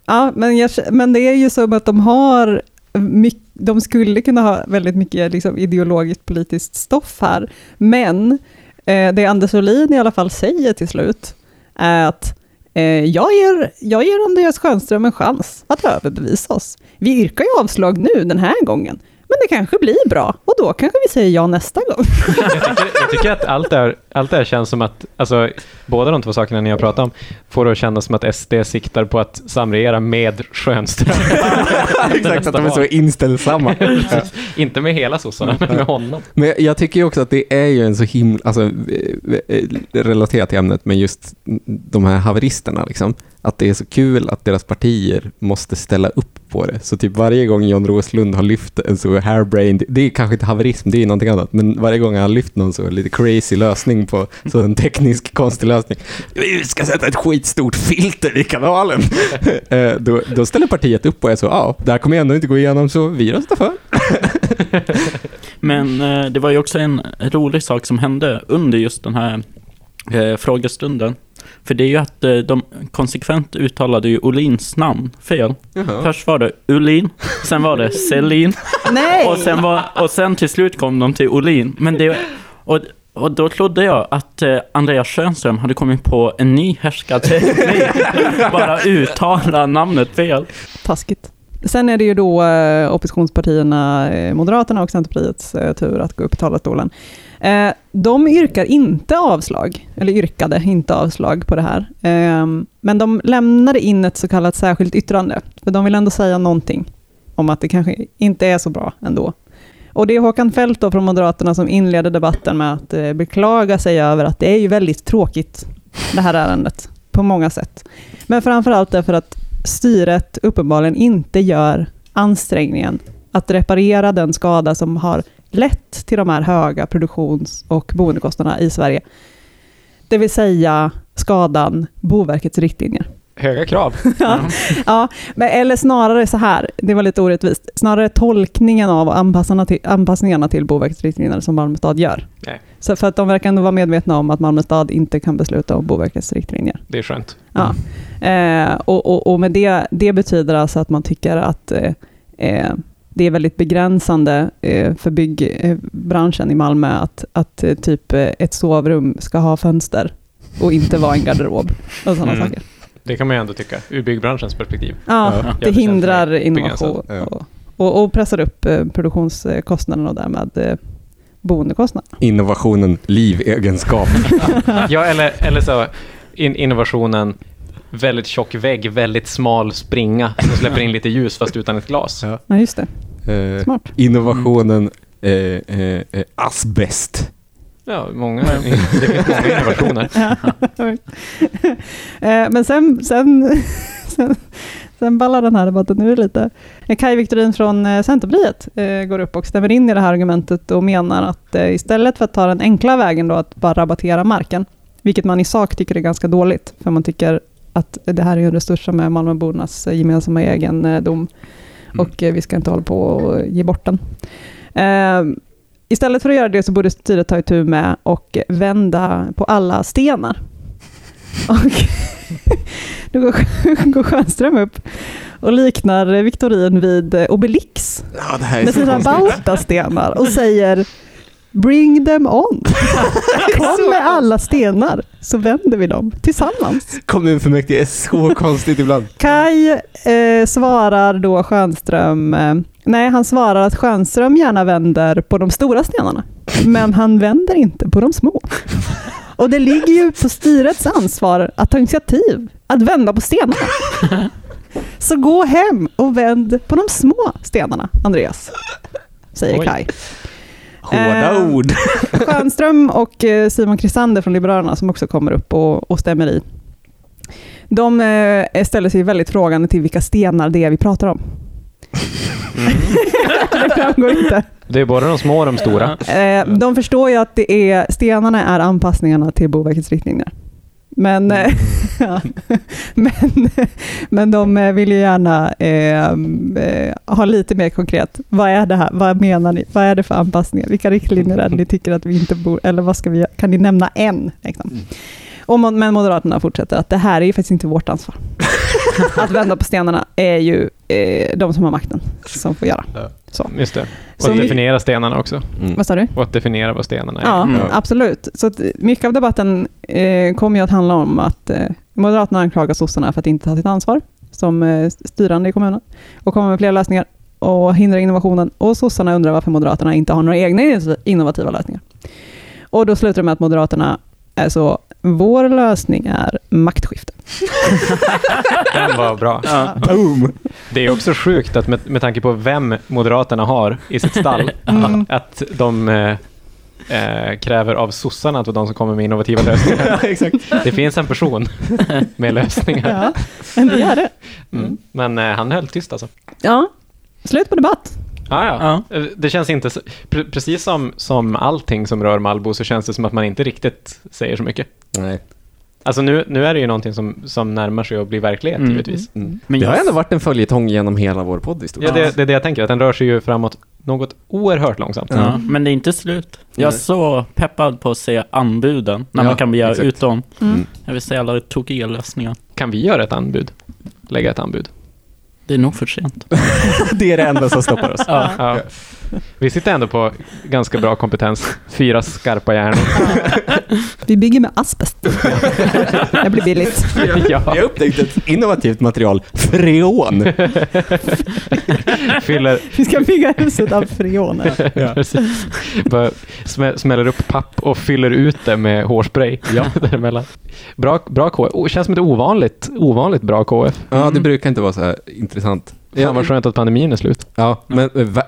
ja men, jag, men det är ju så att de har mycket, de skulle kunna ha väldigt mycket liksom, ideologiskt politiskt stoff här, men eh, det Anders Olin i alla fall säger till slut är att eh, jag, ger, jag ger Andreas Schönström en chans att överbevisa oss. Vi yrkar ju avslag nu den här gången, men det kanske blir bra och då kanske vi säger ja nästa gång. jag, tycker, jag tycker att allt det, här, allt det här känns som att, alltså, båda de två sakerna ni har pratat om, får det att kännas som att SD siktar på att samregera med Schönström. Exakt, att de är så inställsamma. Inte med hela sossarna, men med honom. Men jag, jag tycker ju också att det är ju en så himla, alltså eh, eh, relaterat till ämnet, men just de här haveristerna liksom. Att det är så kul att deras partier måste ställa upp på det. Så typ varje gång John Roslund har lyft en så hairbrained, det är kanske inte haverism, det är någonting annat, men varje gång han har lyft någon så lite crazy lösning på så en teknisk konstig lösning. Vi ska sätta ett skitstort filter i kanalen. Eh, då, då ställer partiet upp och är så, ja, det här kommer ändå inte gå igenom så vi röstar för. Men eh, det var ju också en rolig sak som hände under just den här eh, frågestunden. För det är ju att eh, de konsekvent uttalade ju Olins namn fel. Jaha. Först var det Ulin, sen var det Selin Nej! och sen, var, och sen till slut kom de till Olin. Men det, och, och då trodde jag att eh, Andreas Schönström hade kommit på en ny härskarteknik. Bara uttala namnet fel. Taskigt. Sen är det ju då eh, oppositionspartierna eh, Moderaterna och Centerpartiets eh, tur att gå upp i talarstolen. Eh, de yrkar inte avslag, eller yrkade inte avslag på det här. Eh, men de lämnade in ett så kallat särskilt yttrande, för de vill ändå säga någonting om att det kanske inte är så bra ändå. Och det är Håkan Fält då från Moderaterna som inleder debatten med att eh, beklaga sig över att det är ju väldigt tråkigt, det här ärendet, på många sätt. Men framförallt därför att styret uppenbarligen inte gör ansträngningen att reparera den skada som har lett till de här höga produktions och boendekostnaderna i Sverige. Det vill säga skadan Boverkets riktlinjer. Höga krav. Ja, ja, men eller snarare så här, det var lite orättvist, snarare tolkningen av anpassningarna till, anpassningarna till Boverkets riktlinjer som Malmö stad gör. Nej. Så för att de verkar ändå vara medvetna om att Malmö stad inte kan besluta om Boverkets riktlinjer. Det är skönt. Ja. Eh, och, och, och med det, det betyder alltså att man tycker att eh, eh, det är väldigt begränsande eh, för byggbranschen i Malmö att, att eh, typ eh, ett sovrum ska ha fönster och inte vara en garderob och sådana Mm. saker. Det kan man ju ändå tycka, ur byggbranschens perspektiv. Ja, Ja. det hindrar innovation och, och, och pressar upp eh, produktionskostnaderna och därmed eh, boendekostnaderna. Innovationen, livegenskap. Ja, eller, eller så in, innovationen, väldigt tjock vägg, väldigt smal springa som släpper in lite ljus fast utan ett glas. Ja. Ja, just det. Eh, Smart. innovationen, eh, eh, eh, asbest. Ja, många, det finns många innovationer. Eh, Men sen, sen, sen, sen ballar den här debatten nu lite. Eh, Kaj Victorin från Centerpartiet eh, går upp och stämmer in i det här argumentet och menar att eh, istället för att ta den enkla vägen då att bara rabattera marken, vilket man i sak tycker är ganska dåligt, för man tycker att det här är en resurs som är Malmöbornas eh, gemensamma egendom och eh, vi ska inte hålla på och ge bort den. Eh, Istället för att göra det så borde styret ta itu med och vända på alla stenar. Och då går, går Stjernström upp och liknar Victorin vid Obelix Ja, det med sina konstigt. bautastenar och säger Bring them on. Kom med alla stenar så vänder vi dem tillsammans. Kommunfullmäktige är så konstigt ibland. Kai eh, svarar då Stjernström, eh, nej han svarar att Stjernström gärna vänder på de stora stenarna, men han vänder inte på de små. Och det ligger ju på styrets ansvar att ta initiativ, att vända på stenarna. Så gå hem och vänd på de små stenarna, Andreas, säger Oj. Kai. Hårda Eh, ord. Stjernström och eh, Simon Kristander från Liberalerna som också kommer upp och, och stämmer i. De eh, ställer sig väldigt frågande till vilka stenar det är vi pratar om. det framgår inte. Det är både de små och de stora. Eh, de förstår ju att det är, stenarna är anpassningarna till Boverkets riktlinjer. Men, eh, ja. men, men de eh, vill ju gärna eh, eh, ha lite mer konkret. Vad är det här? Vad menar ni? Vad är det för anpassningar? Vilka riktlinjer är det ni tycker att vi inte borde, eller vad ska vi göra? Kan ni nämna en? Liksom? Och, mo- men Moderaterna fortsätter att det här är ju faktiskt inte vårt ansvar. att vända på stenarna är ju eh, de som har makten som får göra. Så. Just det. Och vi- definiera stenarna också. Mm. Vad sa du? Och att definiera vad stenarna är. Ja, Mm. absolut. Så att mycket av debatten eh, kommer ju att handla om att eh, Moderaterna anklagar sossarna för att inte ta sitt ansvar som eh, styrande i kommunen och kommer med fler lösningar och hindrar innovationen. Och sossarna undrar varför Moderaterna inte har några egna innovativa lösningar. Och då slutar det med att Moderaterna är så, vår lösning är maktskifte. Den var bra. Boom! Det är också sjukt att med, med tanke på vem Moderaterna har i sitt stall, Mm. att de eh, eh, kräver av sossarna att vara de som kommer med innovativa lösningar. Ja, exakt. Det finns en person med lösningar. Ja, men det är det. Mm. Men eh, han höll tyst alltså. Ja, slut på debatt. Ah, ja. Eh, Det känns inte så, pre- precis som, som allting som rör Malbo så känns det som att man inte riktigt säger så mycket. Nej. Alltså nu, nu är det ju någonting som, som närmar sig att bli verklighet Mm. givetvis. Mm. Men det har ändå varit en följetong genom hela vår podd i stort Ja, det, det är det jag tänker, att den rör sig ju framåt något oerhört långsamt. Ja, men det är inte slut. Jag är så peppad på att se anbuden när Ja, man kan begära exakt. ut dem. Mm. Jag vill se alla tokiga lösningar. Kan vi göra ett anbud? Lägga ett anbud? Det är nog för sent. Det är det enda som stoppar oss. Ja. Ja. Vi sitter ändå på ganska bra kompetens. Fyra skarpa hjärnor. Vi bygger med asbest. det blir billigt. ja. Jag har upptäckt ett innovativt material, freon. Fyller, Vi ska bygga huset av freoner. Precis. Bara smä, smäller upp papp och fyller ut det med hårspray ja. däremellan. Bra, bra KF. Oh, känns som ett ovanligt, ovanligt bra KF. Ja, det brukar inte vara så här intressant. Fan vad skönt att pandemin är slut. Ja, men eh, va,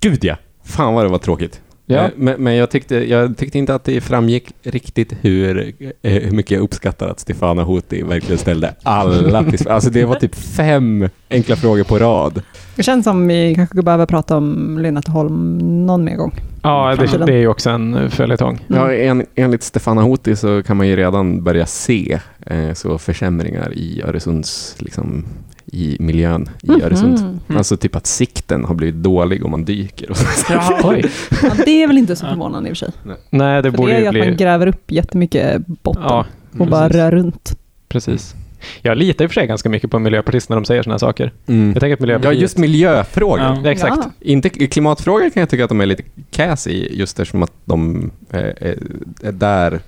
gud ja. Fan vad det var tråkigt. Ja. Eh, Men, men jag, tyckte, jag tyckte inte att det framgick riktigt hur, eh, hur mycket jag uppskattar att Stefana Hoti verkligen ställde alla till Alltså det var typ fem enkla frågor på rad. Det känns som vi kanske behöver prata om Lynetteholm någon mer gång. Ja, det, det är ju också en eh, följetong. Ja, en, enligt Stefana Hoti så kan man ju redan börja se eh, så försämringar i Öresunds, liksom, i miljön i Mhm. Öresund. Mm. Alltså typ att sikten har blivit dålig om man dyker och. Ja. Oj. Ja, det är väl inte så förvånande i och för sig. Nej, det För borde det är ju att man bli... gräver upp jättemycket botten Ja, och bara rör runt. precis. Jag litar i och för sig ganska mycket på miljöpartister när de säger sådana här saker. Mm. Jag tänker att Ja, Miljöpartiet... just miljöfrågor. Ja. Ja, exakt. Ja. Inte klimatfrågor kan jag tycka att de är lite cass i, just eftersom att de eh, är, är där,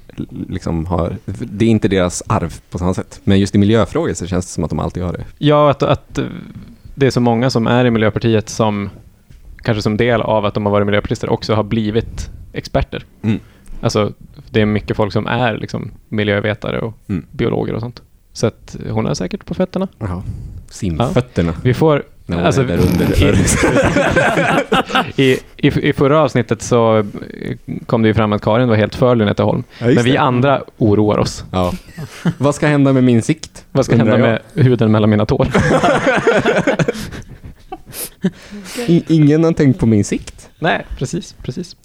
liksom har, det är inte deras arv på samma sätt. Men just i miljöfrågor så känns det som att de alltid har det. Ja, att, att eh, det är så många som är i Miljöpartiet som kanske som del av att de har varit miljöpartister också har blivit experter. Mm. Alltså, det är mycket folk som är liksom miljövetare och Mm. biologer och sånt. Så att hon är säkert på fötterna. Jaha. Simfötterna. Vi får... När hon alltså, är där under. I, i, I förra avsnittet så kom det ju fram att Karin var helt för Lynetteholm. Ja, Men vi det. andra oroar oss. Ja. Vad ska hända med min sikt? Vad ska hända jag. med huden mellan mina tår? I, ingen har tänkt på min sikt. Nej, precis, precis.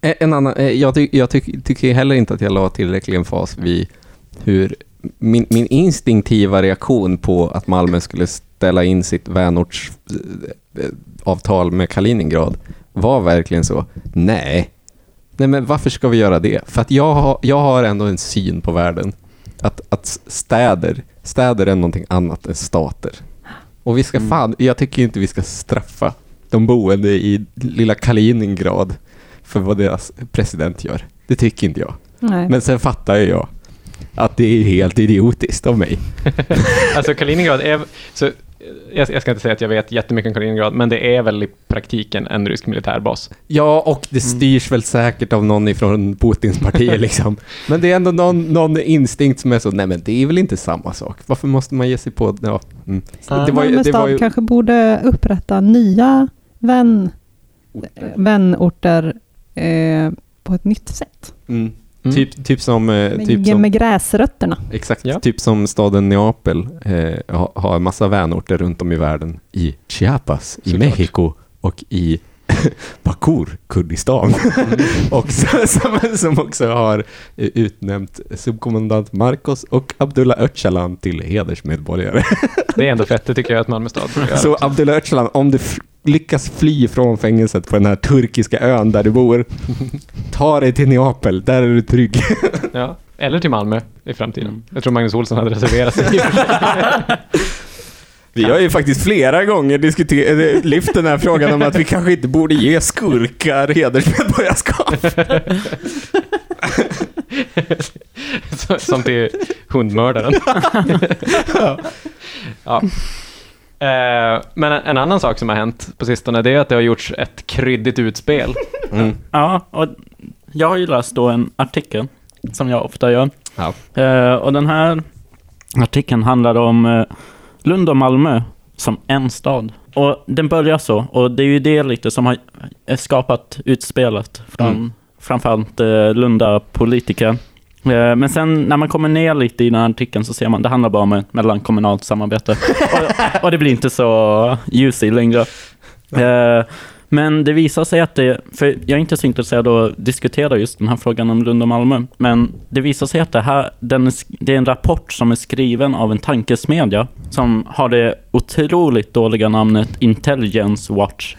Eh, En annan, eh, jag, ty, jag ty, tycker heller inte att jag la tillräcklig emfas vid hur min, min instinktiva reaktion på att Malmö skulle ställa in sitt vänortsavtal med Kaliningrad var verkligen så, nej. Nej men varför ska vi göra det? För att jag har, jag har ändå en syn på världen. Att, att städer, städer är någonting annat än stater. Och vi ska fan, jag tycker inte vi ska straffa de boende i lilla Kaliningrad för vad deras president gör. Det tycker inte jag. Nej. Men sen fattar ju jag att det är helt idiotiskt av mig. Alltså Kaliningrad är... Så, jag, jag ska inte säga att jag vet jättemycket om Kaliningrad, men det är väl i praktiken en rysk militärbas. Ja, och det styrs väl säkert av någon ifrån Putins parti liksom. Men det är ändå någon, någon instinkt som är så, nej men det är väl inte samma sak. Varför måste man ge sig på, ja. Mm. Ja. Det var Malmö det var stad ju kanske borde upprätta nya vän, vänorter eh, på ett nytt sätt. mm. Mm. Typ, typ som, eh, Med, typ som med gräsrötterna. Exakt, Ja. typ som staden Neapel eh, ha- har en massa vänorter runt om i världen. I Chiapas, i Såklart. Mexiko och i Bakur, Kurdistan. och så, som, som också har utnämnt subkommandant Marcos och Abdullah Öcalan till hedersmedborgare. Det är ändå fett, det tycker jag att Malmö stad så Abdullah Öcalan, om du lyckas fly från fängelset på den här turkiska ön där du bor, ta dig till Neapel, där är du trygg. Ja. Eller till Malmö i framtiden. Mm. Jag tror Magnus Olsson hade reserverat sig. Vi har ju faktiskt flera gånger diskuterat, lyft den här frågan om att vi kanske inte borde ge skurkar hedersmedborgarskap. Som till hundmördaren. ja. Eh, Men en annan sak som har hänt på sistone, det är att det har gjorts ett kryddigt utspel. Mm. Ja, och jag har ju läst då en artikel, som jag ofta gör. Ja. Eh, och den här artikeln handlar om eh, Lund och Malmö som en stad. Och den börjar så, och det är ju det lite som har eh, skapat utspelet från Mm. framförallt eh, Lunda politiker. Eh, men sen när man kommer ner lite i den här artikeln så ser man att det handlar bara om mellankommunalt samarbete. och, och det blir inte så juicy längre. Men det visar sig att det, för jag är inte så intresserad av att diskutera just den här frågan om Lund och Malmö, men det visar sig att det här, den, det är en rapport som är skriven av en tankesmedja som har det otroligt dåliga namnet Intelligence Watch.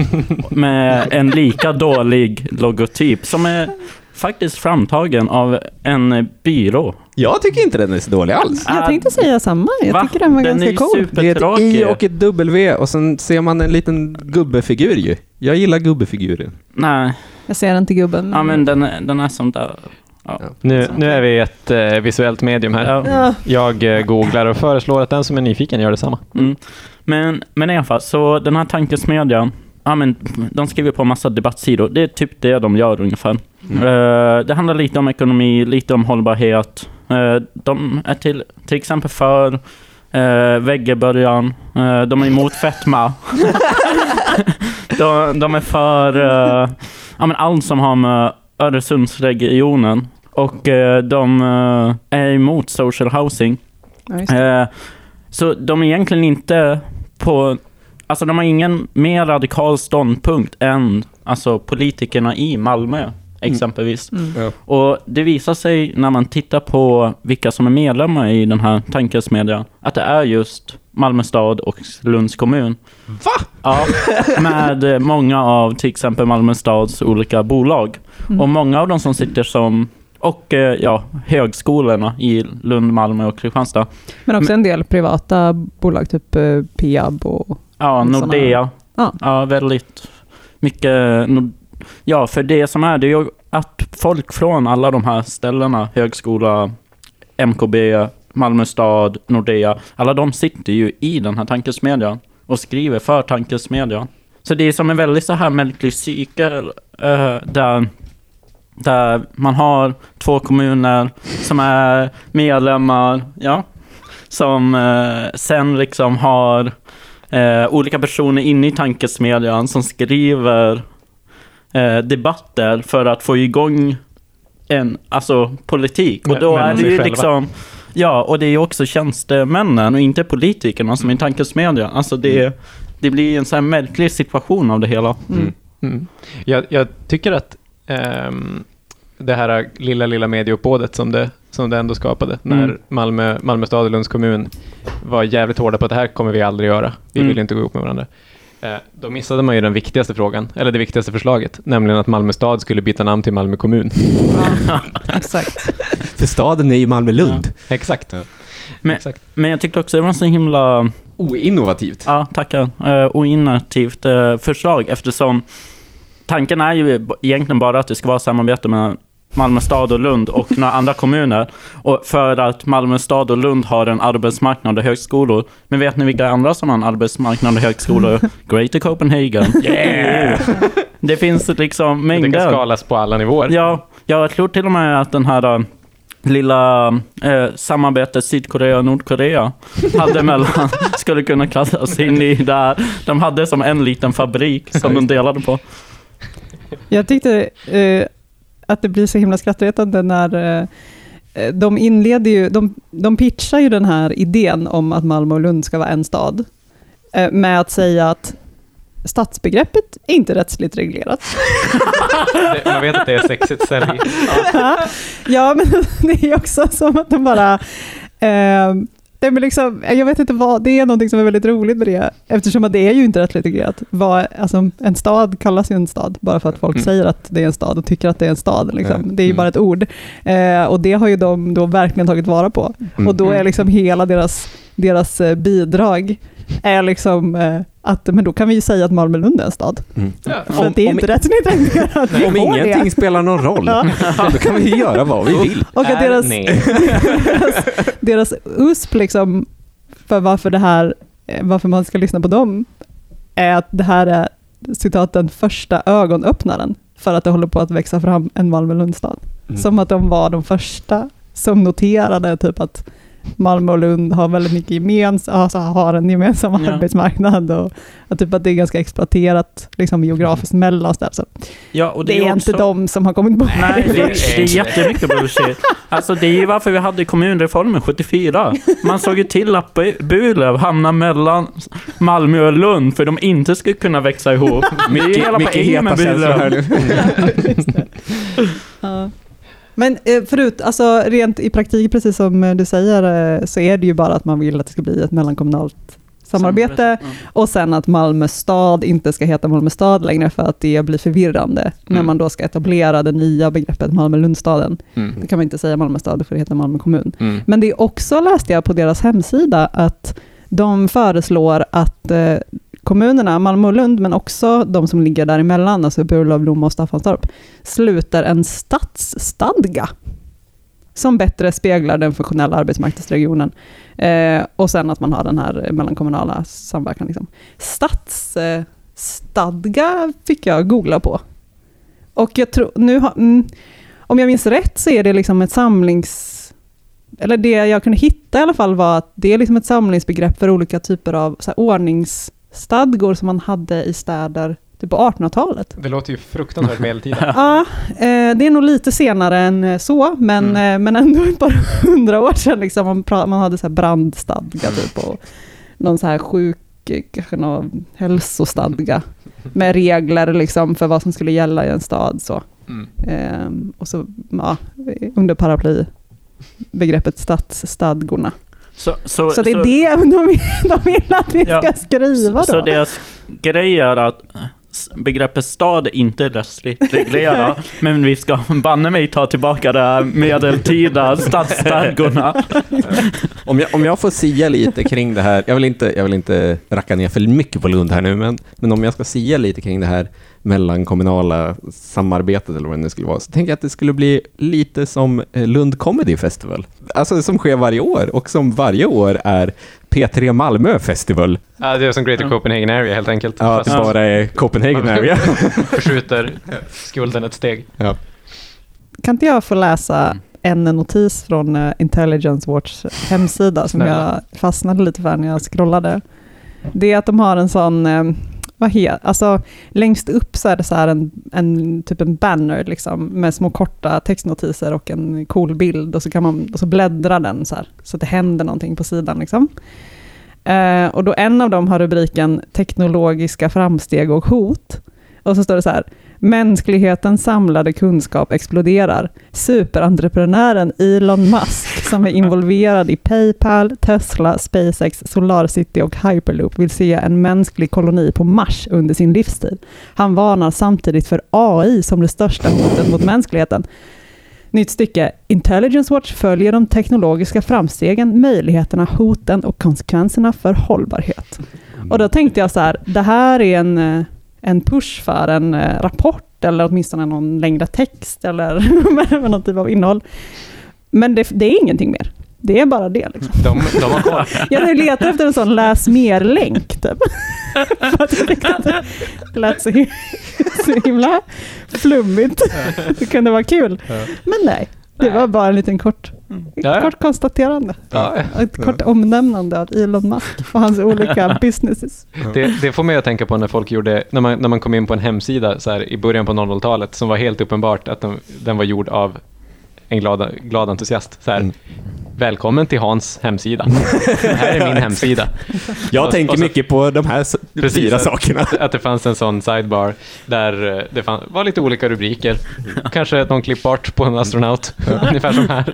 med en lika dålig logotyp som är faktiskt framtagen av en byrå. Jag tycker inte den är så dålig alls. Jag tänkte säga samma. Jag Va? tycker den var Den är ganska cool. Det är ett. I och ett W och sen ser man en liten gubbefigur ju. Jag gillar gubbefiguren. Nej, Jag ser inte gubben. ja, men den, är- den är som där. Ja. Nu, nu är vi ett eh, visuellt medium här. Ja. Ja. Jag eh, googlar och föreslår att den som är nyfiken gör detsamma. Mm. Men, men i alla fall, så den här tankesmedjan, ja, men, de skriver på massa debattsidor. Det är typ det de gör ungefär. Eh, det handlar lite om ekonomi, lite om hållbarhet. Eh, de är till, till exempel för uh, väggebörjan. Eh, de är emot fetma. de, de är för ja, men allt som har med Öresundsregionen. Och de är emot social housing. Ja, så de är egentligen inte på... Alltså de har ingen mer radikal ståndpunkt än alltså, politikerna i Malmö, exempelvis. Mm. Ja. Och det visar sig när man tittar på vilka som är medlemmar i den här tankesmedjan, att det är just Malmö stad och Lunds kommun. Va? Ja, med många av till exempel Malmö stads olika bolag. Mm. Och många av dem som sitter som, och eh, ja, högskolorna i Lund, Malmö och Kristianstad. Men också en del privata bolag, typ eh, Peab och... Ja, Nordea. Ja. Ja, väldigt mycket. Ja, för det som är, det är ju att folk från alla de här ställena, högskola, MKB, Malmö stad, Nordea, alla de sitter ju i den här tankesmedjan och skriver för tankesmedjan. Så det är som en väldigt så här märklig cykel eh, där, där man har två kommuner som är medlemmar, ja, som eh, sen liksom har eh, olika personer inne i tankesmedjan som skriver eh, debatter för att få igång en, alltså politik. Och då är det ju liksom, ja, och det är ju också tjänstemännen och inte politikerna som är i tankesmedjan. Alltså det, det blir en sån här märklig situation av det hela. Mm. Mm. Jag, jag tycker att ehm, det här lilla, lilla medieuppbådet som det, som det ändå skapade, när Mm. Malmö, Malmö stad och Lunds kommun var jävligt hårda på att det här kommer vi aldrig göra. Vi Mm. vill inte gå ihop med varandra. Eh, då missade man ju den viktigaste frågan, eller det viktigaste förslaget, nämligen att Malmö stad skulle byta namn till Malmö kommun. Ja, exakt. För staden är ju Malmö-Lund. Exakt. Men- Exakt. Men jag tyckte också det var så himla Oinnovativt. Ja, tackar. Uh, inaktivt eh, förslag eftersom tanken är ju egentligen bara att det ska vara samarbete med Malmö stad och Lund och några andra kommuner. Och för att Malmö stad och Lund har en arbetsmarknad och högskolor. Men vet ni vilka andra som har en arbetsmarknad och högskolor? Greater Copenhagen. Yeah! Det finns liksom Det kan mängder. skalas på alla nivåer. Ja, jag tror till och med att den här äh, lilla eh, samarbetet Sydkorea och Nordkorea hade mellan, skulle kunna klassas in i där. De hade som en liten fabrik som de delade på. Jag tyckte eh, att det blir så himla skrattretande när eh, de inleder ju, de, de pitchar ju den här idén om att Malmö och Lund ska vara en stad eh, med att säga att stadsbegreppet är inte rättsligt reglerat. Man vet att det är sexigt sälj. ja, men det är också som att de bara... Eh, är men liksom, jag vet inte vad, det är någonting som är väldigt roligt med det, eftersom att det är ju inte rättsligt reglerat. Vad, alltså, en stad kallas ju en stad, bara för att folk Mm. säger att det är en stad och tycker att det är en stad. Liksom. Mm. Det är ju Mm. bara ett ord. Eh, och det har ju de då verkligen tagit vara på. Mm. Och då är liksom hela deras, deras eh, bidrag är liksom eh, att men då kan vi ju säga att Malmö-Lund är en stad. Mm. För Om- det är om- inte. Vi Om får ingenting det. spelar någon roll, Ja. då kan vi ju göra vad vi vill. Och att deras, deras, deras USP liksom, för varför, det här, eh, varför man ska lyssna på dem, är att det här är citat den första ögonöppnaren för att det håller på att växa fram en Malmö-Lundstad. Mm. Som att de var de första som noterade typ att Malmö och Lund har väldigt mycket gemensamt, alltså har en gemensam Ja. arbetsmarknad och att, typ att det är ganska exploaterat liksom, geografiskt mellan städer. Så Ja, och det är, också- inte de som har kommit på Nej, det, det. det är jättemycket bullshit. Alltså det är ju varför vi hade kommunreformen 74. Man såg ju till att Bu- Burlöv hamnade mellan Malmö och Lund för de inte skulle kunna växa ihop. Det är ju hela Mycket med heta känslor här nu. Ja. Men eh, förut, alltså rent i praktik, precis som eh, du säger, eh, så är det ju bara att man vill att det ska bli ett mellankommunalt samarbete Ja. och sen att Malmö stad inte ska heta Malmö stad längre för att det blir förvirrande när Mm. man då ska etablera det nya begreppet Malmö-Lundstaden. Mm. Då kan man inte säga Malmö stad, får det heta Malmö kommun. Mm. Men det är också, läste jag på deras hemsida, att de föreslår att kommunerna, Malmö och Lund, men också de som ligger däremellan, alltså Burlöv, Lomma och Staffanstorp, sluter en stadsstadga som bättre speglar den funktionella arbetsmarknadsregionen. Eh, och sen att man har den här mellankommunala samverkan. Liksom. Stadsstadga eh, fick jag googla på. Och jag tror, nu ha, mm, om jag minns rätt så är det liksom ett samlings... Eller det jag kunde hitta i alla fall var att det är liksom ett samlingsbegrepp för olika typer av så här, ordningsstadgor som man hade i städer typ på 1800-talet. Det låter ju fruktansvärt medeltida. Ja, eh, det är nog lite senare än eh, så, men, eh, men ändå ett par hundra år sedan. Liksom, man, man hade så här brandstadga typ, och någon så här sjuk, eh, kanske någon hälsostadga med regler liksom, för vad som skulle gälla i en stad. Så. Mm. Ehm, och så ja, under paraply begreppet stadsstadgorna. Så, så, Så det är det de vill, de vill att vi Ja. ska skriva Så då. deras grej är att begreppet stad är inte rättsligt reglerat, men vi ska banne mig ta tillbaka de här medeltida stadsstadgorna. Om jag, om jag får sia lite kring det här, jag vill inte, jag vill inte racka ner för mycket på Lund här nu, men, men om jag ska sia lite kring det här mellankommunala samarbetet eller vad det nu skulle vara, så tänker jag att det skulle bli lite som eh, Lund Comedy Festival. Alltså som sker varje år och som varje år är P3 Malmö Festival. Ja, det är som Greater Copenhagen Area helt enkelt. Ja, det bara är Copenhagen area. förskjuter skulden ett steg. Ja. Kan inte jag få läsa en notis från eh, Intelligence Watch hemsida som jag fastnade lite för när jag scrollade. Det är att de har en sån, eh, vad heter, alltså längst upp så är det så här en, en typ en banner liksom med små korta textnotiser och en cool bild och så kan man och så bläddra den så här så att det händer någonting på sidan liksom. Eh, och då en av dem har rubriken teknologiska framsteg och hot. Och så står det så här, mänsklighetens samlade kunskap exploderar. Superentreprenören Elon Musk, som är involverad i Paypal, Tesla, SpaceX, SolarCity och Hyperloop, vill se en mänsklig koloni på Mars under sin livstid. Han varnar samtidigt för AI som det största hotet mot mänskligheten. Nytt stycke. Intelligence Watch följer de teknologiska framstegen, möjligheterna, hoten och konsekvenserna för hållbarhet. Och då tänkte jag så här, det här är en, eh, en push för en eh, rapport eller åtminstone någon längre text eller med någon typ av innehåll. Men det, det är ingenting mer. Det är bara det. Liksom. De, de har koll. Jag letar efter en sån läs mer-länk. Typ. För att jag tyckte att det lät så himla flummigt. Det kunde vara kul. Men nej, det var bara en liten kort, Ja, ja. kort konstaterande. Ja, Ett kort omnämnande av Elon Musk och hans olika businesses. det, det får mig att tänka på när folk gjorde, när man, när man kom in på en hemsida så här, i början på 00-talet som var helt uppenbart att den, den var gjord av en glad, glad entusiast. Så här, Mm. Välkommen till Hans hemsida. Det här är min hemsida. Jag Och- tänker och så- mycket på de här Precis, fyra sakerna. Att, att det fanns en sån sidebar där eh, det fann, var lite olika rubriker. Kanske någon klippart på en astronaut, ungefär som här.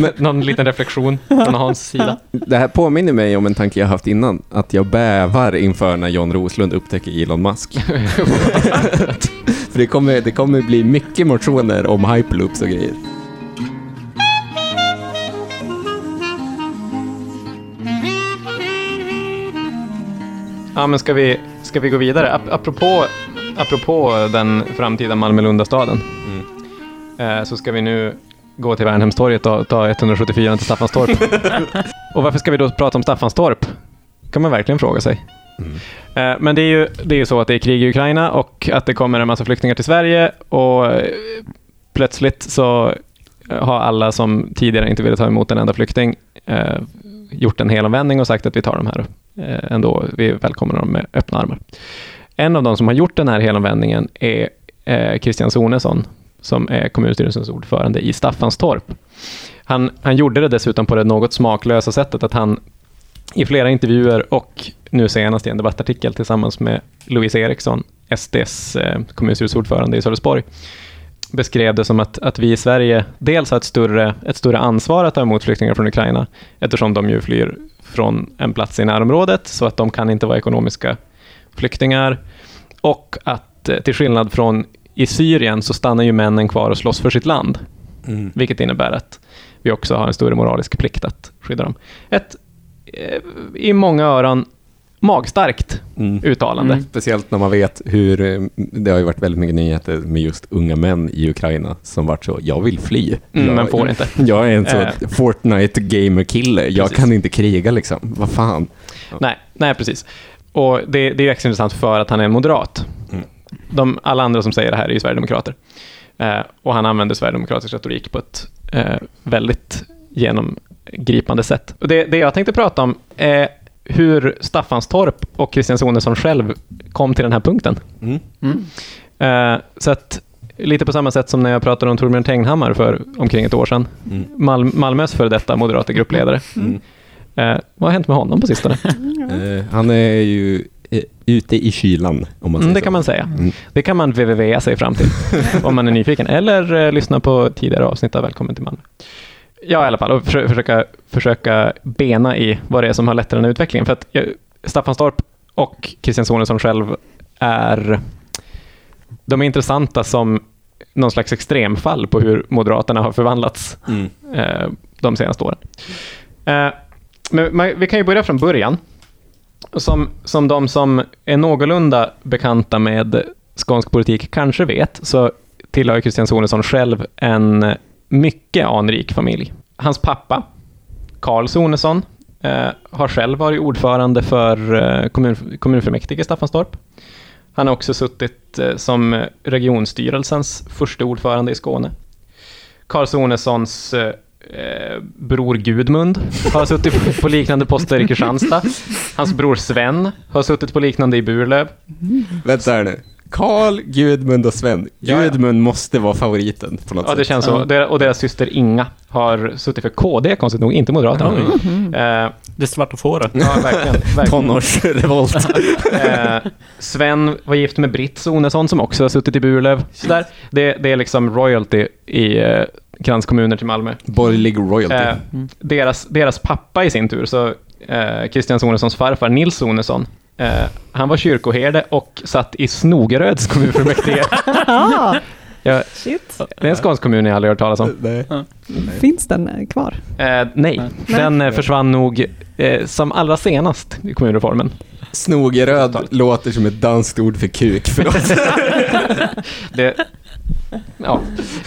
Men, någon liten reflektion från Hans sida. Det här påminner mig om en tanke jag haft innan, att jag bävar inför när John Roslund upptäcker Elon Musk. För det kommer, det kommer bli mycket motioner om hyperloops och grejer. Ja, men ska vi, ska vi gå vidare? Ap apropå, apropå den framtida Malmö-Lundastaden eh, så ska vi nu gå till Värnhemstorget och ta 174 till Staffanstorp. och varför ska vi då prata om Staffanstorp? kan man verkligen fråga sig. Eh, Men det är, ju, det är ju så att det är krig i Ukraina och att det kommer en massa flyktingar till Sverige och eh, plötsligt så har alla som tidigare inte ville ta emot en enda flykting eh, gjort en helomvändning och sagt att vi tar de här Eh, ändå. Vi välkomnar dem med öppna armar. En av de som har gjort den här helomvändningen är eh, Christian Sonesson, som är kommunstyrelsens ordförande i Staffanstorp. Han, han gjorde det dessutom på det något smaklösa sättet att han i flera intervjuer och nu senast i en debattartikel tillsammans med Louise Eriksson, SDs eh, kommunstyrelseordförande i Sölvesborg, beskrev det som att, att vi i Sverige dels har ett större, ett större ansvar att ta emot flyktingar från Ukraina, eftersom de ju flyr från en plats i närområdet, så att de kan inte vara ekonomiska flyktingar. Och att eh, till skillnad från i Syrien så stannar ju männen kvar och slåss för sitt land, Mm. vilket innebär att vi också har en större moralisk plikt att skydda dem. Ett eh, i många öron magstarkt Mm. uttalande. Speciellt när man vet hur, eh, det har ju varit väldigt mycket nyheter med just unga män i Ukraina som varit så, jag vill fly. Mm, jag, men får inte. Jag är en sån Eh. Fortnite-gamer-kille, jag Precis. kan inte kriga liksom. Vad fan. Nej, nej, precis. Och det, det är ju extra intressant för att han är en moderat. Mm. De, alla andra som säger det här är ju sverigedemokrater. Eh, och han använder sverigedemokratisk retorik på ett eh, väldigt genomgripande sätt. Och det, det jag tänkte prata om är hur Staffanstorp och Christian Sonesson själv kom till den här punkten. Mm. Eh, så att lite på samma sätt som när jag pratade om Torbjörn Tegnhammar för omkring ett år sedan. Mm. Mal- Malmös före detta moderata gruppledare. Mm. Eh, vad har hänt med honom på sistone? Eh, han är ju eh, ute i kylan, om man säger Mm, det så. kan man säga. Mm. Det kan man www sig fram till om man är nyfiken. Eller eh, lyssna på tidigare avsnitt av Välkommen till Malmö. Ja, i alla fall. Och försö- försöka, försöka bena i vad det är som har lett till den här utvecklingen. För att jag, Staffanstorp och Christian Sonesson själv är... De är intressanta som någon slags extremfall på hur Moderaterna har förvandlats Mm. eh, de senaste åren. Eh, men vi kan ju börja från början. Som, som de som är någorlunda bekanta med skånsk politik kanske vet, så tillhör Christian Sonesson själv en mycket anrik familj. Hans pappa, Karl Sonesson, eh, har själv varit ordförande för eh, kommun, kommunfullmäktige i Staffanstorp. Han har också suttit eh, som regionstyrelsens första ordförande i Skåne. Karl Sonessons eh, eh, bror Gudmund har suttit på liknande poster i Kristianstad. Hans bror Sven har suttit på liknande i Burlöv. Vänta här nu. Karl, Gudmund och Sven. Ja, ja. Gudmund måste vara favoriten på något Ja, det sätt. känns så. Där- Och deras syster Inga har suttit för KD, konstigt nog, inte Moderaterna. Eh, Det svarta fåret. ja, verkligen. verkligen. Tonårsrevolt. Eh, Sven var gift med Britt Sonesson som också har suttit i Burlöv. Så där, det, det är liksom royalty i eh, kranskommuner till Malmö. Borgerlig royalty. Eh, deras, deras pappa i sin tur, så eh, Christian Sonessons farfar Nils Sonesson, eh, han var kyrkoherde och satt i Snogeröds kommunfullmäktige. Ah, ja, shit. det är en skånsk kommun jag aldrig hört talas om. Nej. Finns den eh, kvar? Eh, nej, den eh, försvann nog eh, som allra senast i kommunreformen. Snogeröd låter som ett danskt ord för kuk, förlåt. Det, ja.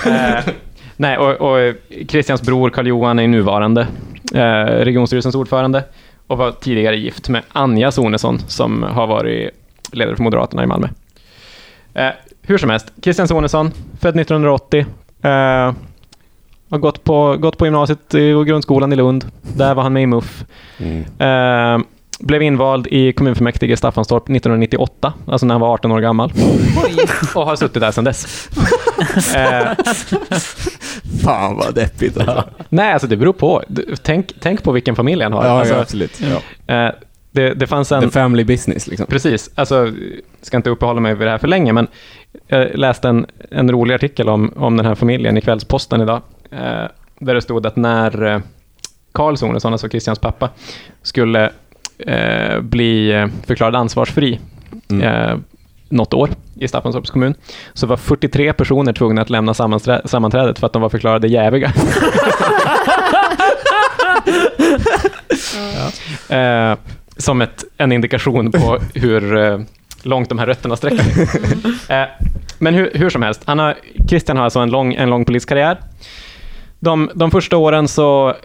Eh, nej, och, och Christians bror Karl-Johan är nuvarande eh, regionstyrelsens ordförande och var tidigare gift med Anja Sonesson som har varit ledare för Moderaterna i Malmö. Eh, hur som helst, Christian Sonesson, född 1980, eh, har gått på, gått på gymnasiet och grundskolan i Lund. Där var han med i MUF. Mm. Eh, blev invald i kommunfullmäktige i Staffanstorp 1998, alltså när han var 18 år gammal. Och har suttit där sedan dess. eh, Fan vad deppigt alltså. nej, alltså det beror på. Tänk, tänk på vilken familj han har. Ja, alltså, ja, absolut. Ja. eh, det, det fanns The en... family business liksom. Precis, alltså, ska inte uppehålla mig vid det här för länge, men jag läste en, en rolig artikel om, om den här familjen i Kvällsposten idag, eh, där det stod att när eh, Karl Sonesson, alltså Christians pappa, skulle eh, bli eh, förklarad ansvarsfri Mm. eh, något år i Staffanstorps kommun, så var 43 personer tvungna att lämna sammanträdet för att de var förklarade jäviga. Eh, som ett, en indikation på hur eh, långt de här rötterna sträcker sig. Eh, men hur, hur som helst, han har, Christian har alltså en lång, en lång politisk karriär. De, de första åren så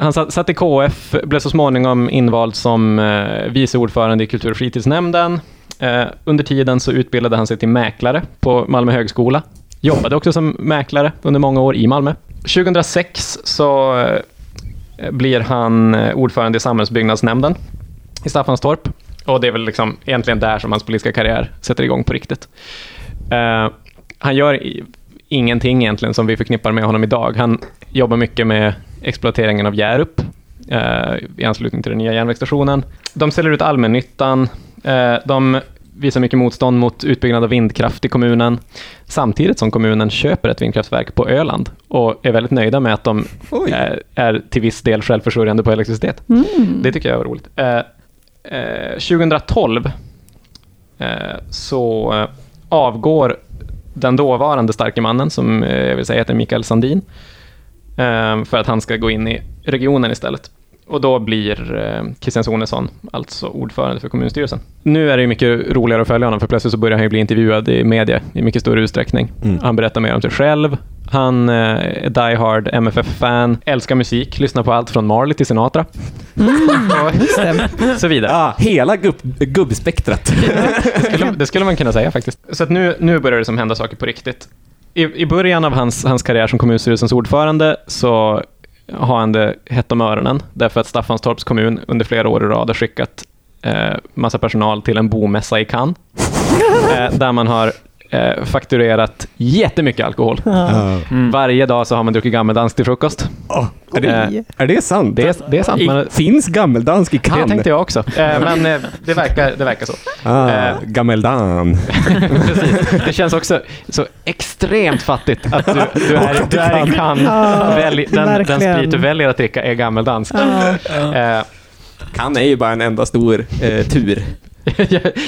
han satt, satt i KF, blev så småningom invald som eh, vice ordförande i kultur och fritidsnämnden. Eh, under tiden så utbildade han sig till mäklare på Malmö högskola. Jobbade också som mäklare under många år i Malmö. 2006 så eh, blir han eh, ordförande i samhällsbyggnadsnämnden i Staffanstorp. Och det är väl liksom egentligen där som hans politiska karriär sätter igång på riktigt. Eh, han gör i- ingenting egentligen som vi förknippar med honom idag. Han jobbar mycket med exploateringen av Hjärup eh, i anslutning till den nya järnvägsstationen. De säljer ut allmännyttan. Eh, de visar mycket motstånd mot utbyggnad av vindkraft i kommunen, samtidigt som kommunen köper ett vindkraftverk på Öland och är väldigt nöjda med att de är, är till viss del självförsörjande på elektricitet. Mm. Det tycker jag var roligt. Eh, eh, 2012 eh, så eh, avgår den dåvarande starke mannen, som eh, jag vill säga heter Mikael Sandin, eh, för att han ska gå in i regionen istället. Och då blir eh, Christian Sonesson alltså ordförande för kommunstyrelsen. Nu är det ju mycket roligare att följa honom, för plötsligt så börjar han ju bli intervjuad i media i mycket större utsträckning. Mm. Han berättar mer om sig själv. Han eh, är die hard MFF-fan, älskar musik, lyssnar på allt från Marley till Sinatra. och så vidare. Ah, hela gubb, gubbspektrat. Det skulle, det skulle man kunna säga faktiskt. Så att nu, nu börjar det som hända saker på riktigt. I, i början av hans, hans karriär som kommunstyrelsens ordförande så har han det hett om öronen, därför att Staffanstorps kommun under flera år i rad har skickat eh, massa personal till en bomässa i Cannes, eh, där man har eh, fakturerat jättemycket alkohol. Ah. Varje dag så har man druckit gammeldansk till frukost. Ah, är, det, är det sant? Det är, det är sant. I, men- finns gammeldansk i det Cannes? tänkte jag också, eh, men eh, det, verkar, det verkar så. Ah, Eh, gammeldan. Precis. Det känns också så extremt fattigt att du, du, är, du är i Cannes. Ja, Välj, den, den sprit du väljer att dricka är gammeldansk. Ja. Eh, Cannes är ju bara en enda stor eh, tur.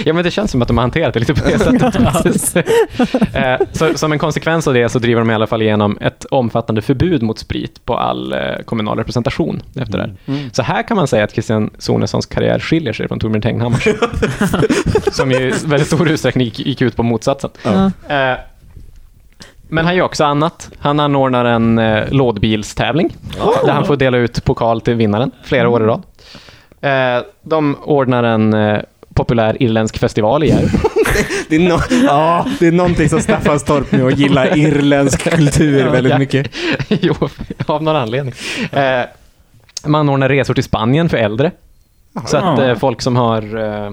Ja, men det känns som att de har hanterat det lite på det sättet. eh, så, som en konsekvens av det så driver de i alla fall igenom ett omfattande förbud mot sprit på all eh, kommunal representation efter det här. Så här kan man säga att Christian Sonessons karriär skiljer sig från Torbjörn Tegnhammars. som i väldigt stor utsträckning gick, gick ut på motsatsen. Ja. Eh, men han gör också annat. Han anordnar en eh, lådbilstävling där han får dela ut pokal till vinnaren flera år i rad. Eh, de ordnar en eh, populär irländsk festival i Hjärup. Det är, no ja, det är någonting som Staffanstorp med att gilla irländsk kultur väldigt mycket. jo, av någon anledning. Eh, man ordnar resor till Spanien för äldre. Så att eh, folk som har eh,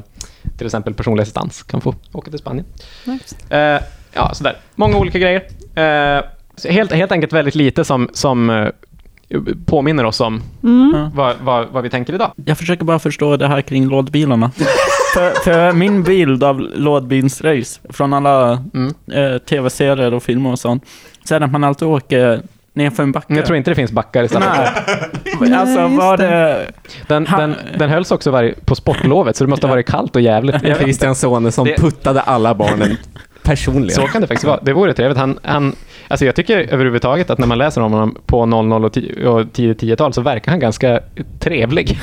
till exempel personlig assistans kan få åka till Spanien. Nice. Eh, ja, sådär. Många olika grejer. Eh, helt, helt enkelt väldigt lite som, som eh, påminner oss om Mm. vad, vad, vad vi tänker idag. Jag försöker bara förstå det här kring lådbilarna. för, för min bild av lådbilsrace från alla Mm. eh, tv-serier och filmer och sånt, så är det att man alltid åker ner för en backe. Jag tror inte det finns backar i Staffanstorp. Nej. Alltså var det... Den, den, den hölls också varje, på sportlovet, så det måste ha varit kallt och jävligt. Christian Sone som Det- puttade alla barnen personligen. Så kan det faktiskt vara. Det vore trevligt. Han, han, alltså jag tycker överhuvudtaget att när man läser om honom på 00 och 10 och tidigt 10-tal så verkar han ganska trevlig.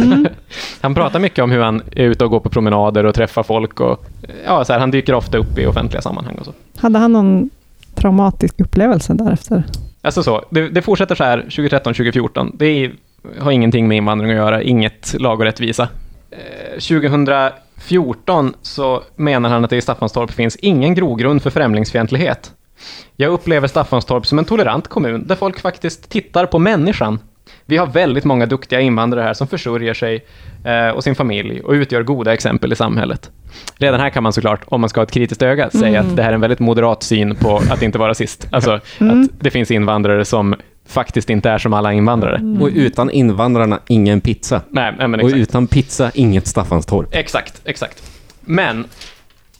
han pratar mycket om hur han är ute och går på promenader och träffar folk. Och, ja, så här, han dyker ofta upp i offentliga sammanhang. Och så. Hade han någon traumatisk upplevelse därefter? Alltså så, det, det fortsätter så här 2013-2014. Det är, har ingenting med invandring att göra, inget lag och rättvisa. Eh, 2014 så menar han att det i Staffanstorp finns ingen grogrund för främlingsfientlighet. Jag upplever Staffanstorp som en tolerant kommun där folk faktiskt tittar på människan. Vi har väldigt många duktiga invandrare här som försörjer sig eh, och sin familj och utgör goda exempel i samhället. Redan här kan man såklart, om man ska ha ett kritiskt öga, säga att det här är en väldigt moderat syn på att inte vara rasist. Alltså att det finns invandrare som faktiskt inte är som alla invandrare. Och utan invandrarna, ingen pizza. Nej, nej, men Och exakt. utan pizza, inget Staffanstorp. Exakt, exakt. Men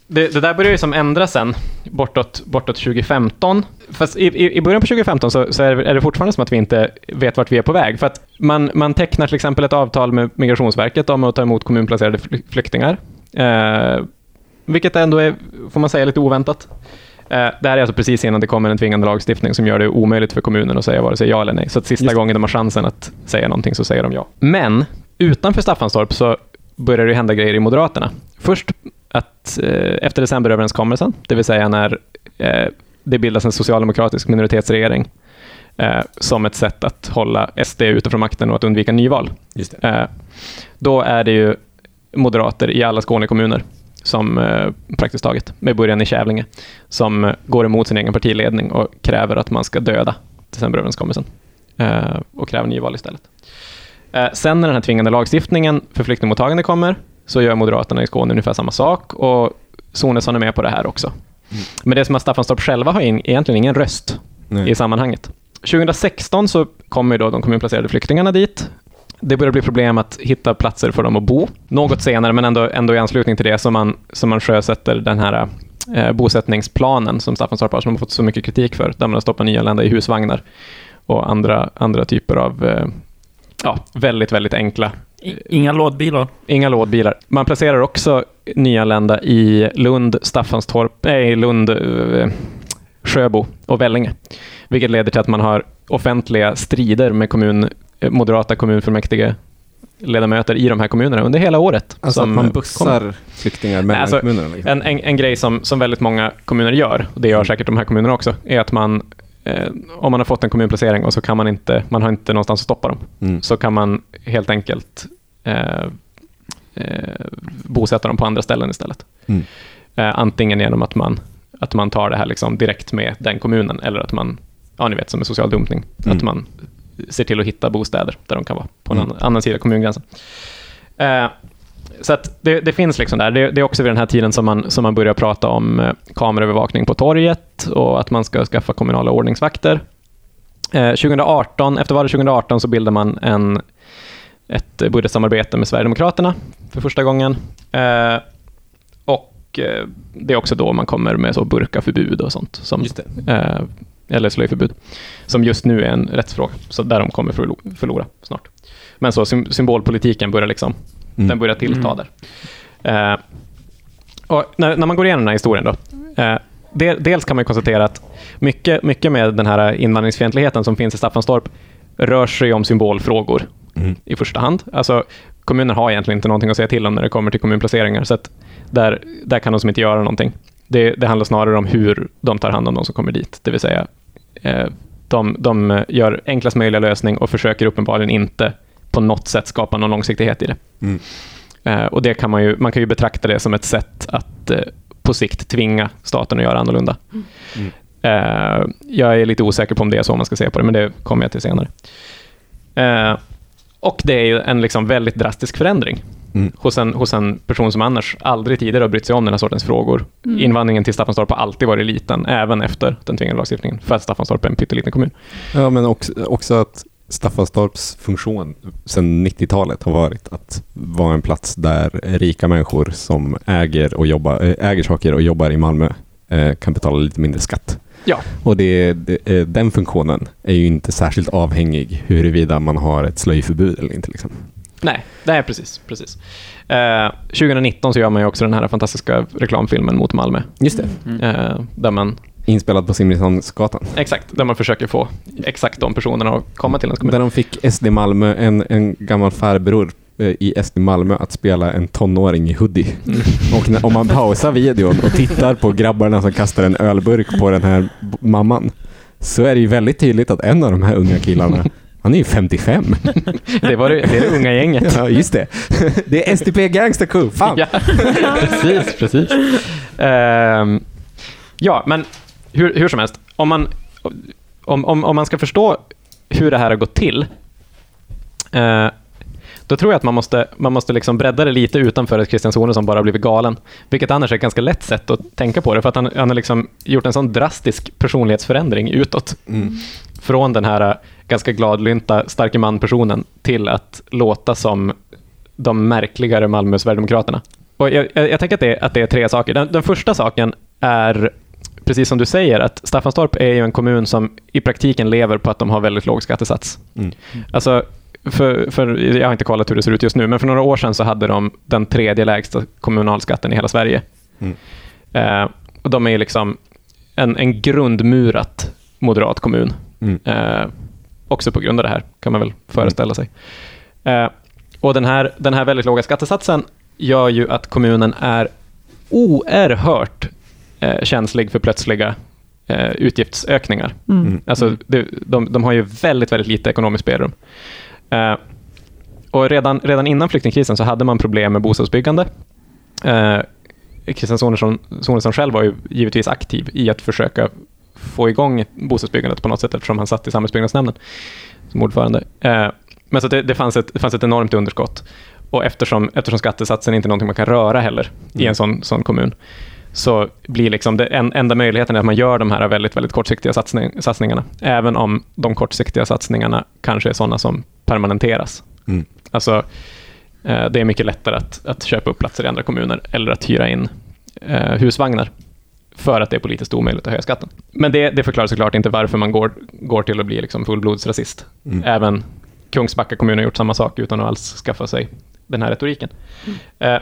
det, det där börjar ju som ändra sen, bortåt, bortåt 2015. Fast i, i, i början på 2015 så, så är, det, är det fortfarande som att vi inte vet vart vi är på väg. För att man, man tecknar till exempel ett avtal med Migrationsverket om att ta emot kommunplacerade fly- flyktingar. Eh, vilket ändå är, får man säga, lite oväntat. Eh, det här är alltså precis innan det kommer en tvingande lagstiftning som gör det omöjligt för kommunen att säga vare sig ja eller nej. Så att sista gången de har chansen att säga någonting så säger de ja. Men utanför Staffanstorp så börjar det hända grejer i Moderaterna. Först att eh, efter decemberöverenskommelsen, det vill säga när eh, det bildas en socialdemokratisk minoritetsregering eh, som ett sätt att hålla SD ute från makten och att undvika nyval. Just. Eh, då är det ju moderater i alla Skånekommuner som eh, praktiskt taget, med början i Kävlinge, som eh, går emot sin egen partiledning och kräver att man ska döda decemberöverenskommelsen eh, och kräver nyval istället. Sen när den här tvingande lagstiftningen för flyktingmottagande kommer så gör Moderaterna i Skåne ungefär samma sak och Sonesson är med på det här också. Men det som att Staffanstorp själva har in, egentligen ingen röst Nej. i sammanhanget. 2016 så kommer då de kommunplacerade flyktingarna dit. Det börjar bli problem att hitta platser för dem att bo. Något senare, men ändå, ändå i anslutning till det, som man, som man sjösätter den här eh, bosättningsplanen som som de har fått så mycket kritik för, där man har stoppat nyanlända i husvagnar och andra, andra typer av eh, ja, väldigt, väldigt enkla Inga lådbilar. Inga lådbilar. Man placerar också nyanlända i Lund, Staffanstorp, nej, Lund, eh, Sjöbo och Vellinge. Vilket leder till att man har offentliga strider med kommun, moderata kommunfullmäktige ledamöter i de här kommunerna under hela året. Alltså att man bussar kommer. flyktingar mellan alltså, kommunerna. Liksom. En, en, en grej som, som väldigt många kommuner gör, och det gör säkert de här kommunerna också, är att man, eh, om man har fått en kommunplacering och så kan man inte, man har inte någonstans att stoppa dem, Mm. så kan man helt enkelt eh, eh, bosätta dem på andra ställen istället. Mm. Eh, antingen genom att man, att man tar det här liksom direkt med den kommunen, eller att man, ja ni vet som med social dumpning, Mm. att man ser till att hitta bostäder där de kan vara på en Mm. annan, sida kommungränsen. Eh, så det, det finns liksom där. Det, det är också vid den här tiden som man, som man börjar prata om eh, kameraövervakning på torget och att man ska skaffa kommunala ordningsvakter. Eh, 2018, efter valet 2018 så bildar man en, ett budgetsamarbete med Sverigedemokraterna för första gången. Eh, och eh, det är också då man kommer med så burkaförbud och sånt. Som, eh, eller slöjförbud. Som just nu är en rättsfråga, så där de kommer förlo- förlora snart. Men så sym- symbolpolitiken börjar liksom, Mm. den börjar tillta där. Eh, och när, när man går igenom den här historien då, eh, de, dels kan man konstatera att mycket, mycket med den här invandringsfientligheten som finns i Staffanstorp rör sig om symbolfrågor Mm. i första hand. Alltså, kommunen har egentligen inte någonting att säga till om när det kommer till kommunplaceringar, så att där, där kan de som inte göra någonting. Det, det handlar snarare om hur de tar hand om de som kommer dit, det vill säga de, de gör enklast möjliga lösning och försöker uppenbarligen inte på något sätt skapa någon långsiktighet i det. Mm. Eh, och det kan man, ju, man kan ju betrakta det som ett sätt att eh, på sikt tvinga staten att göra annorlunda. Mm. Eh, jag är lite osäker på om det är så man ska se på det, men det kommer jag till senare. Eh, och det är ju en liksom väldigt drastisk förändring Mm. hos, en, hos en person som annars aldrig tidigare har brytt sig om den här sortens frågor. Mm. Invandringen till Staffanstorp har alltid varit liten, även efter den tvingande lagstiftningen, för att Staffanstorp är en pytteliten kommun. Ja, men också, också att Staffanstorps funktion sedan 90-talet har varit att vara en plats där rika människor som äger, och jobbar, äh, äger saker och jobbar i Malmö eh, kan betala lite mindre skatt. Ja. Och det, det, eh, den funktionen är ju inte särskilt avhängig huruvida man har ett slöjförbud eller inte. Liksom. Nej, det är precis. precis. Eh, 2019 så gör man ju också den här fantastiska reklamfilmen mot Malmö. Just det. Mm. Eh, där man, Inspelad på Simrishamnsgatan. exakt, där man försöker få exakt de personerna att komma till ens kommun. Där de fick SD Malmö, en, en gammal farbror eh, i SD Malmö att spela en tonåring i hoodie. Mm. Och när, om man pausar videon och tittar på grabbarna som kastar en ölburk på den här mamman så är det ju väldigt tydligt att en av de här unga killarna han är ju 55. Det, var det, det är det unga gänget. Ja, just det. Det är STP Gangster Crew. Fan! Ja, precis, precis. Ehm, ja, men hur, hur som helst, om man, om, om, om man ska förstå hur det här har gått till, eh, då tror jag att man måste, man måste liksom bredda det lite utanför att Christian Sonesson bara har blivit galen. Vilket annars är ett ganska lätt sätt att tänka på det, för att han, han har liksom gjort en sån drastisk personlighetsförändring utåt. Mm. Från den här ganska gladlynta, starke man-personen till att låta som de märkligare Malmö Sverigedemokraterna. Och jag, jag, jag tänker att det, att det är tre saker. Den, den första saken är, precis som du säger, att Staffanstorp är ju en kommun som i praktiken lever på att de har väldigt låg skattesats. Mm. Alltså, för, för, jag har inte kollat hur det ser ut just nu, men för några år sedan så hade de den tredje lägsta kommunalskatten i hela Sverige. Mm. Eh, och de är liksom en, en grundmurat moderat kommun. Mm. Eh, också på grund av det här, kan man väl föreställa sig. Eh, och den här, den här väldigt låga skattesatsen gör ju att kommunen är oerhört eh, känslig för plötsliga eh, utgiftsökningar. Mm. Mm. Alltså, det, de, de har ju väldigt, väldigt lite ekonomiskt spelrum. Eh, och redan, redan innan flyktingkrisen så hade man problem med bostadsbyggande. Eh, Christian Sonesson, Sonesson själv var ju givetvis aktiv i att försöka få igång bostadsbyggandet på något sätt eftersom han satt i samhällsbyggnadsnämnden som ordförande. Eh, men så det, det, fanns ett, det fanns ett enormt underskott. Och eftersom, eftersom skattesatsen inte är någonting man kan röra heller i en sån, sån kommun, så blir liksom det en, enda möjligheten är att man gör de här väldigt, väldigt kortsiktiga satsning, satsningarna. Även om de kortsiktiga satsningarna kanske är sådana som permanenteras. Mm. Alltså, eh, det är mycket lättare att, att köpa upp platser i andra kommuner eller att hyra in eh, husvagnar för att det är politiskt omöjligt att höja skatten. Men det, det förklarar såklart inte varför man går, går till att bli liksom fullblodsrasist. Mm. Även Kungsbacka kommun har gjort samma sak utan att alls skaffa sig den här retoriken. Eh,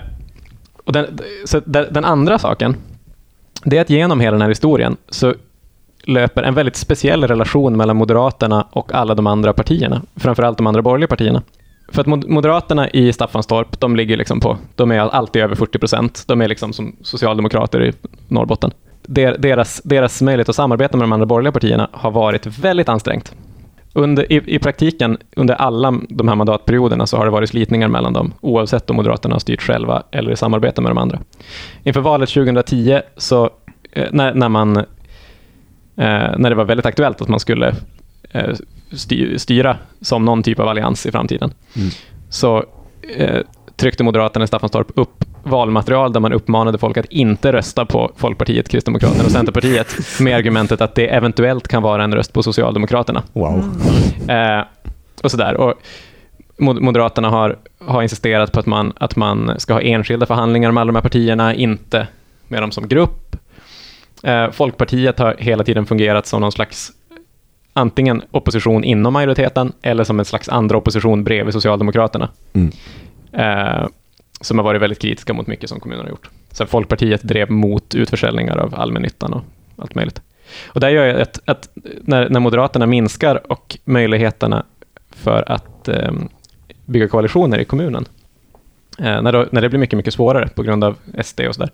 och den, så den andra saken, det är att genom hela den här historien så löper en väldigt speciell relation mellan Moderaterna och alla de andra partierna, framförallt de andra borgerliga partierna. För att Moderaterna i Staffanstorp, de ligger liksom på, de är alltid över 40 procent. De är liksom som socialdemokrater i Norrbotten. Der, deras, deras möjlighet att samarbeta med de andra borgerliga partierna har varit väldigt ansträngt. Under, i, I praktiken, under alla de här mandatperioderna, så har det varit slitningar mellan dem, oavsett om Moderaterna har styrt själva eller i samarbete med de andra. Inför valet 2010, så, eh, när, när, man, eh, när det var väldigt aktuellt att man skulle eh, styra som någon typ av allians i framtiden, Mm. så eh, tryckte Moderaterna i Staffanstorp upp valmaterial där man uppmanade folk att inte rösta på Folkpartiet, Kristdemokraterna och Centerpartiet med argumentet att det eventuellt kan vara en röst på Socialdemokraterna. Wow. Eh, och sådär. Och Mod- Moderaterna har, har insisterat på att man, att man ska ha enskilda förhandlingar med alla de här partierna, inte med dem som grupp. Eh, Folkpartiet har hela tiden fungerat som någon slags antingen opposition inom majoriteten eller som en slags andra opposition bredvid Socialdemokraterna. Mm. Eh, som har varit väldigt kritiska mot mycket som kommunen har gjort. Så Folkpartiet drev mot utförsäljningar av allmännyttan och allt möjligt. Och det gör ju att, att när, när Moderaterna minskar och möjligheterna för att eh, bygga koalitioner i kommunen, eh, när, då, när det blir mycket, mycket svårare på grund av SD och sådär,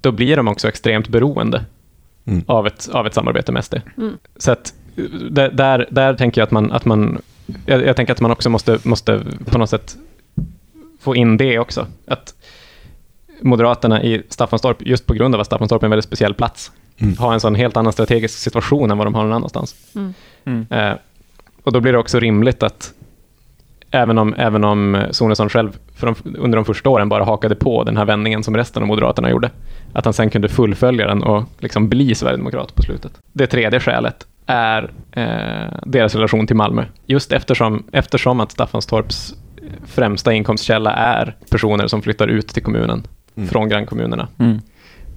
då blir de också extremt beroende Mm. av, ett, av ett samarbete med SD. Mm. Så att där, där, där tänker jag att man, att man jag, jag tänker att man också måste, måste på något sätt få in det också. Att Moderaterna i Staffanstorp, just på grund av att Staffanstorp är en väldigt speciell plats, Mm. har en sån helt annan strategisk situation än vad de har någon annanstans. Mm. Mm. Eh, och då blir det också rimligt att även om, även om Sonesson själv för de, under de första åren bara hakade på den här vändningen som resten av Moderaterna gjorde, att han sen kunde fullfölja den och liksom bli Sverigedemokrat på slutet. Det tredje skälet är eh, deras relation till Malmö. Just eftersom, eftersom att Staffanstorps främsta inkomstkälla är personer som flyttar ut till kommunen Mm. från grannkommunerna. Mm.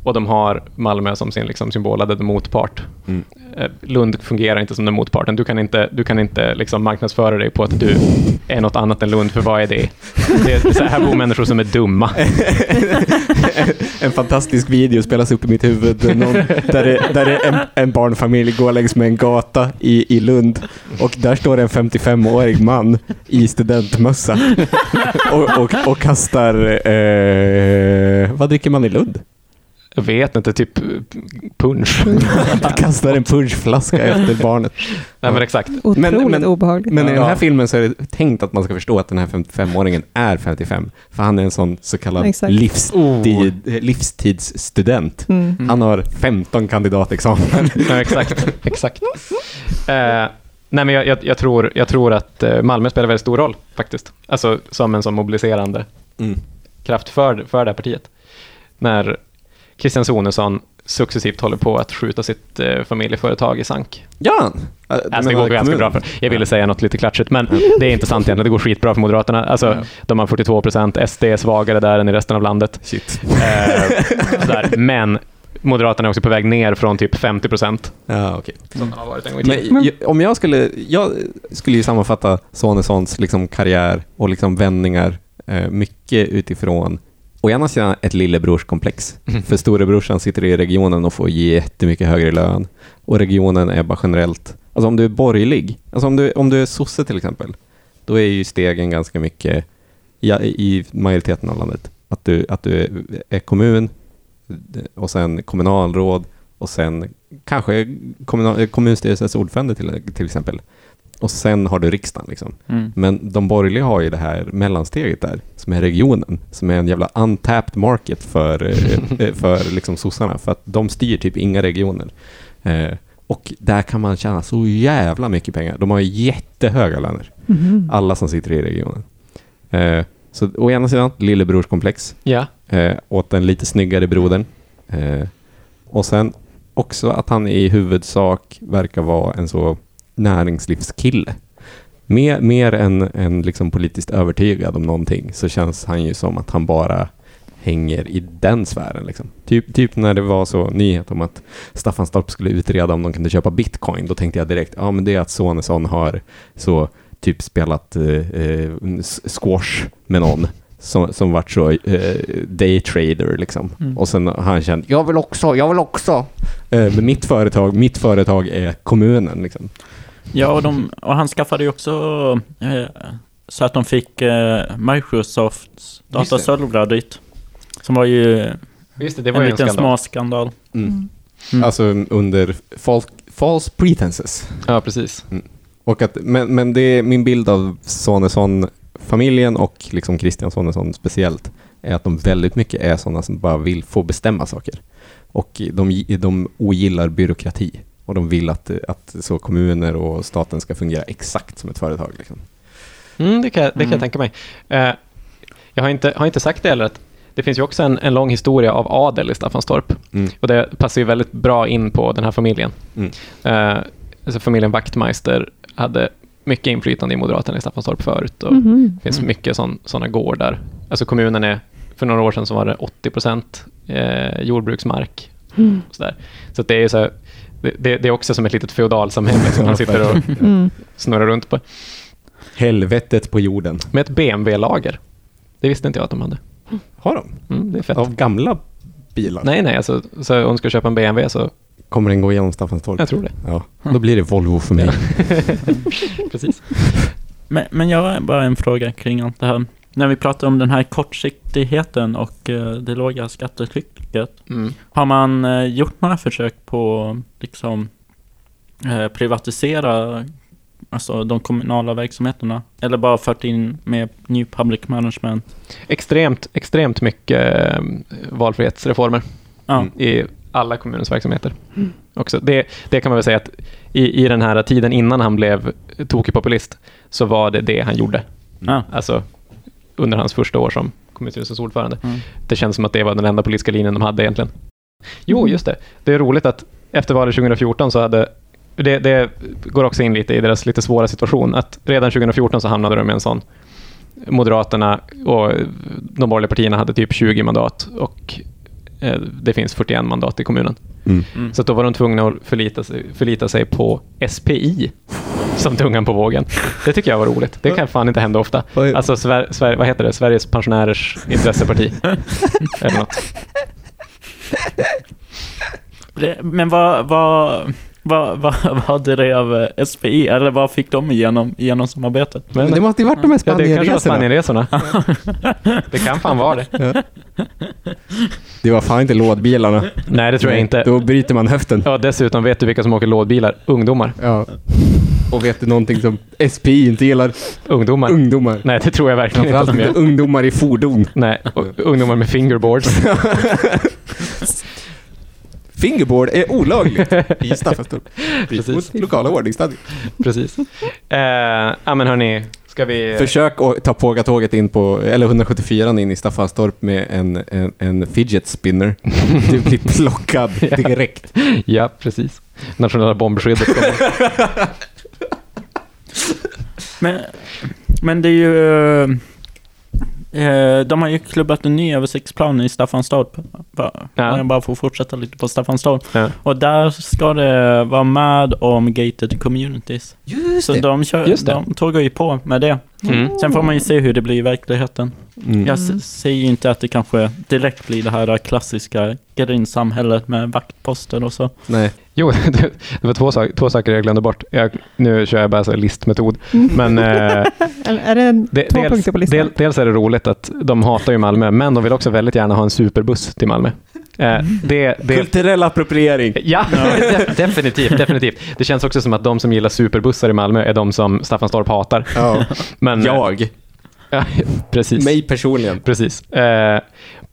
Och de har Malmö som sin liksom symboladade motpart. Mm. Eh, Lund fungerar inte som den motparten. Du kan inte, du kan inte liksom marknadsföra dig på att du är något annat än Lund, för vad är det? det är, så här bor människor som är dumma. en fantastisk video spelas upp i mitt huvud någon, där, det, där det en, en barnfamilj går längs med en gata i, i Lund och där står en 55-årig man i studentmössa och, och, och kastar... Eh, vad dricker man i Lund? Jag vet inte, typ punch. kastar en punschflaska efter barnet. Nej, men exakt. Otroligt Men- men- obehagligt. Men i den här filmen så är det tänkt att man ska förstå att den här 55-åringen är 55. För han är en sån så kallad Exakt. livstid, livstidsstudent. Mm. Han har 15 kandidatexamen. Ja, exakt. exakt. Eh, nej, men jag, jag, jag, tror, jag tror att eh, Malmö spelar väldigt stor roll, faktiskt. Alltså som en sån mobiliserande Mm. kraft för, för det här partiet. När Christian Sonesson successivt håller på att skjuta sitt eh, familjeföretag i sank. Ja! Alltså, det går ganska bra för. Jag ville säga något lite klatschigt, men det är inte sant egentligen. Det går skitbra för Moderaterna. Alltså, Ja. De har 42 procent, SD är svagare där än i resten av landet. Shit. Eh. Men Moderaterna är också på väg ner från typ 50 procent. Ja, okej. Som de har varit en gång i tiden. Men ju- om jag skulle, jag skulle ju sammanfatta Sonessons liksom karriär och liksom vändningar eh, mycket utifrån å ena sidan ett lillebrorskomplex. Mm. För storebrorsan sitter i regionen och får jättemycket högre lön. Och regionen är bara generellt, alltså om du är borgerlig, alltså om du, om du är sosse till exempel, då är ju stegen ganska mycket ja, i majoriteten av landet. Att du, att du är, kommun och sen kommunalråd och sen kanske kommunal, kommunstyrelsens ordförande till, till exempel. Och sen har du riksdagen. Liksom. Mm. Men de borgerliga har ju det här mellansteget där, som är regionen, som är en jävla untapped market för, eh, för liksom sossarna, för att de styr typ inga regioner. Eh, Och där kan man tjäna så jävla mycket pengar. De har jättehöga löner. Mhm. Alla som sitter i regionen. Eh, så å ena sidan, lillebrorskomplex. Ja. Eh, åt den lite snyggare brodern. Eh, och sen också att han i huvudsak verkar vara en så näringslivskille. Mer, mer än, än liksom politiskt övertygad om någonting så känns han ju som att han bara hänger i den sfären. Liksom. Typ, typ när det var så nyhet om att Staffanstorp skulle utreda om de kunde köpa bitcoin. Då tänkte jag direkt, ja men det är att Sonesson har så typ spelat eh, eh squash med någon som, som vart så eh, daytrader liksom. Mm. Och sen har han känt, jag vill också, jag vill också. Eh, men mitt företag, mitt företag är kommunen liksom. Ja, och, de, och han skaffade ju också eh, så att de fick eh, Microsofts dataservrar dit. Som var ju Visst det, det var en ju liten skandal. småskandal. Mm. Mm. Alltså under false, false pretenses. Ja, precis. Och att, men, men det är min bild av Sonesson-familjen och liksom Christian Sonesson speciellt är att de väldigt mycket är sådana som bara vill få bestämma saker. Och de, de ogillar byråkrati. Och de vill att, att så kommuner och staten ska fungera exakt som ett företag. Liksom. Mm, det kan, jag- det kan jag Mm. tänka mig. Eh, jag har inte, har inte sagt det heller, att det finns ju också en, en lång historia av adel i Staffanstorp. Mm. Och det passar ju väldigt bra in på den här familjen. Mm. Eh, alltså familjen Wachtmeister hade mycket inflytande i Moderaterna i Staffanstorp förut. Och Mhm. Det finns mycket sådana gårdar. Alltså kommunen är, för några år sedan så var det 80 procent eh, jordbruksmark. Mm. Och så där. så att det är så här, det, det är också som ett litet feodalsamhälle som man sitter och Mm. snurrar runt på. Helvetet på jorden. Med ett BMW-lager. Det visste inte jag att de hade. Har de? Mm, det är fett. Av gamla bilar? Nej, nej, alltså, så om du ska köpa en BMW så, Kommer den gå igenom Staffanstorp? jag tror det. Ja, då blir det Volvo för mig. Precis. Men, men jag har bara en fråga kring allt det här. När vi pratar om den här kortsiktigheten och eh, det låga skattetrycket. Mm. Har man eh, gjort några försök på liksom eh, privatisera alltså de kommunala verksamheterna? Eller bara fört in med new public management? Extremt, extremt mycket valfrihetsreformer Ja, Mm. i alla kommunens verksamheter. Också. Det, det kan man väl säga att i, i den här tiden innan han blev tokig populist så var det det han gjorde. ja. Alltså under hans första år som kommunstyrelsens ordförande. Mm. Det känns som att det var den enda politiska linjen de hade egentligen. Jo, just det. Det är roligt att efter valet 2014 så hade det, det går också in lite i deras lite svåra situation. Att redan 2014 så hamnade de i en sån Moderaterna och de borgerliga partierna hade typ 20 mandat och det finns 41 mandat i kommunen. Mm. Mm. Så då var de tvungna att förlita sig, förlita sig på SPI som tungan på vågen. Det tycker jag var roligt. Det kan fan inte hända ofta. Alltså, Sver Sver vad heter det? Sveriges pensionärers intresseparti. Eller något. Men vad, vad, vad, vad, vad hade det av eh, SPI? Eller vad fick de igenom, igenom samarbetet? Men det måste ju varit de här ja, det kanske var Spanienresorna. Spanienresorna. det kan fan vara det. Det var fan inte lådbilarna. Nej, det tror jag inte. Då bryter man höften. Ja, dessutom vet du vilka som åker lådbilar? Ungdomar. Ja. Och vet du någonting som SPI inte gillar? Ungdomar. Ungdomar. Nej, det tror jag verkligen inte Framförallt gör. ungdomar i fordon. Nej, ungdomar med fingerboards. Fingerboard är olagligt i Staffanstorp. Precis. Mot lokala ordningsstadgan. Precis. Eh, ja, men hörni, ska vi... Försök att ta pågatåget in på, eller 174 in i Staffanstorp med en, en, en fidget spinner. Du blir plockad direkt. Ja, precis. Nationella bombskyddet kommer. Men, men det är ju... Eh, de har ju klubbat en ny översiktsplan i Staffanstorp. Va? Ja. Jag bara får fortsätta lite på Staffanstorp. Ja. Och där ska det vara med om gated communities. Just Så de, kör, Just det. de tågar ju på med det. Mm. Sen får man ju se hur det blir i verkligheten. Mm. Jag säger ju inte att det kanske direkt blir det här klassiska grindsamhället med vaktposter och så. Nej. Jo, det, det var två, sak, två saker jag glömde bort. Jag, nu kör jag bara så listmetod. Men eh, är det det, två dels, punkter på listan? del, dels är det roligt att de hatar ju Malmö, men de vill också väldigt gärna ha en superbuss till Malmö. Eh, det, det, Kulturell appropriering. Ja, de- definitivt, definitivt. Det känns också som att de som gillar superbussar i Malmö är de som Staffanstorp hatar. Ja. Men, Jag. Ja, precis. Mig personligen. Precis. Eh,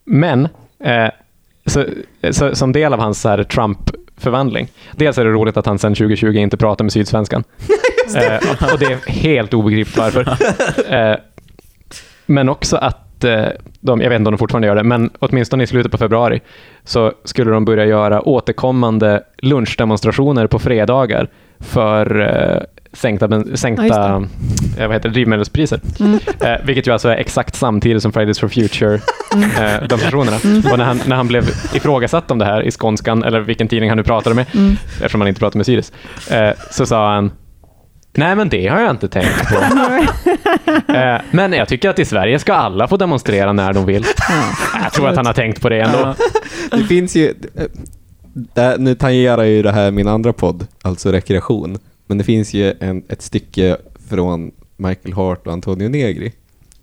men, eh, så, så, som del av hans så här Trump förvandling. Dels är det roligt att han sedan 2020 inte pratar med Sydsvenskan. eh, och det är helt obegripligt varför. Eh, men också att eh, de, jag vet inte om de fortfarande gör det, men åtminstone i slutet på februari så skulle de börja göra återkommande lunchdemonstrationer på fredagar för eh, sänkta, ben- sänkta Ja, eh, vad heter det, drivmedelspriser. Mm. Eh, vilket ju alltså är exakt samtidigt som Fridays for Future Mm. eh, demonstrationerna. Och när han, när han blev ifrågasatt om det här i Skånskan, eller vilken tidning han nu pratade med, Mm. eftersom han inte pratade med Sirius, eh, så sa han Nej, men det har jag inte tänkt på. eh, men jag tycker att i Sverige ska alla få demonstrera när de vill. Jag tror att han har tänkt på det ändå. Det finns ju... eh, Där, nu tangerar ju det här min andra podd, alltså rekreation. Men det finns ju en, ett stycke från Michael Hart och Antonio Negri,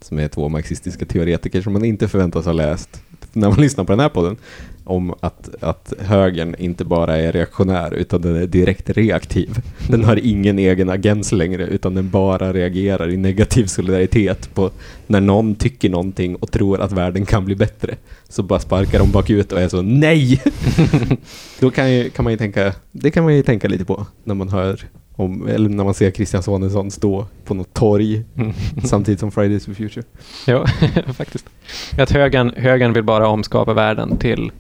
som är två marxistiska teoretiker som man inte förväntas ha läst när man lyssnar på den här podden, om att, att högern inte bara är reaktionär utan den är direkt reaktiv. Den har ingen egen agens längre utan den bara reagerar i negativ solidaritet på när någon tycker någonting och tror att världen kan bli bättre. Så bara sparkar de bakut och är så nej! Då kan, ju, kan man ju tänka, det kan man ju tänka lite på när man hör om, eller när man ser Christian Sonesson stå på något torg samtidigt som Fridays for Future. Jo, faktiskt. Att högern, högern vill bara omskapa världen till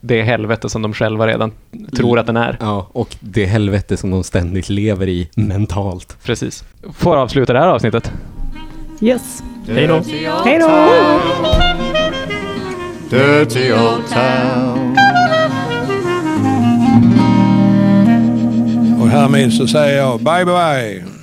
det helvete som de själva redan tror att den är. Ja, och det helvete som de ständigt lever i mentalt. Precis. Får avsluta det här avsnittet. Yes. Hej då. Hej då! Dirty old town. Och härmed så säger jag bye bye.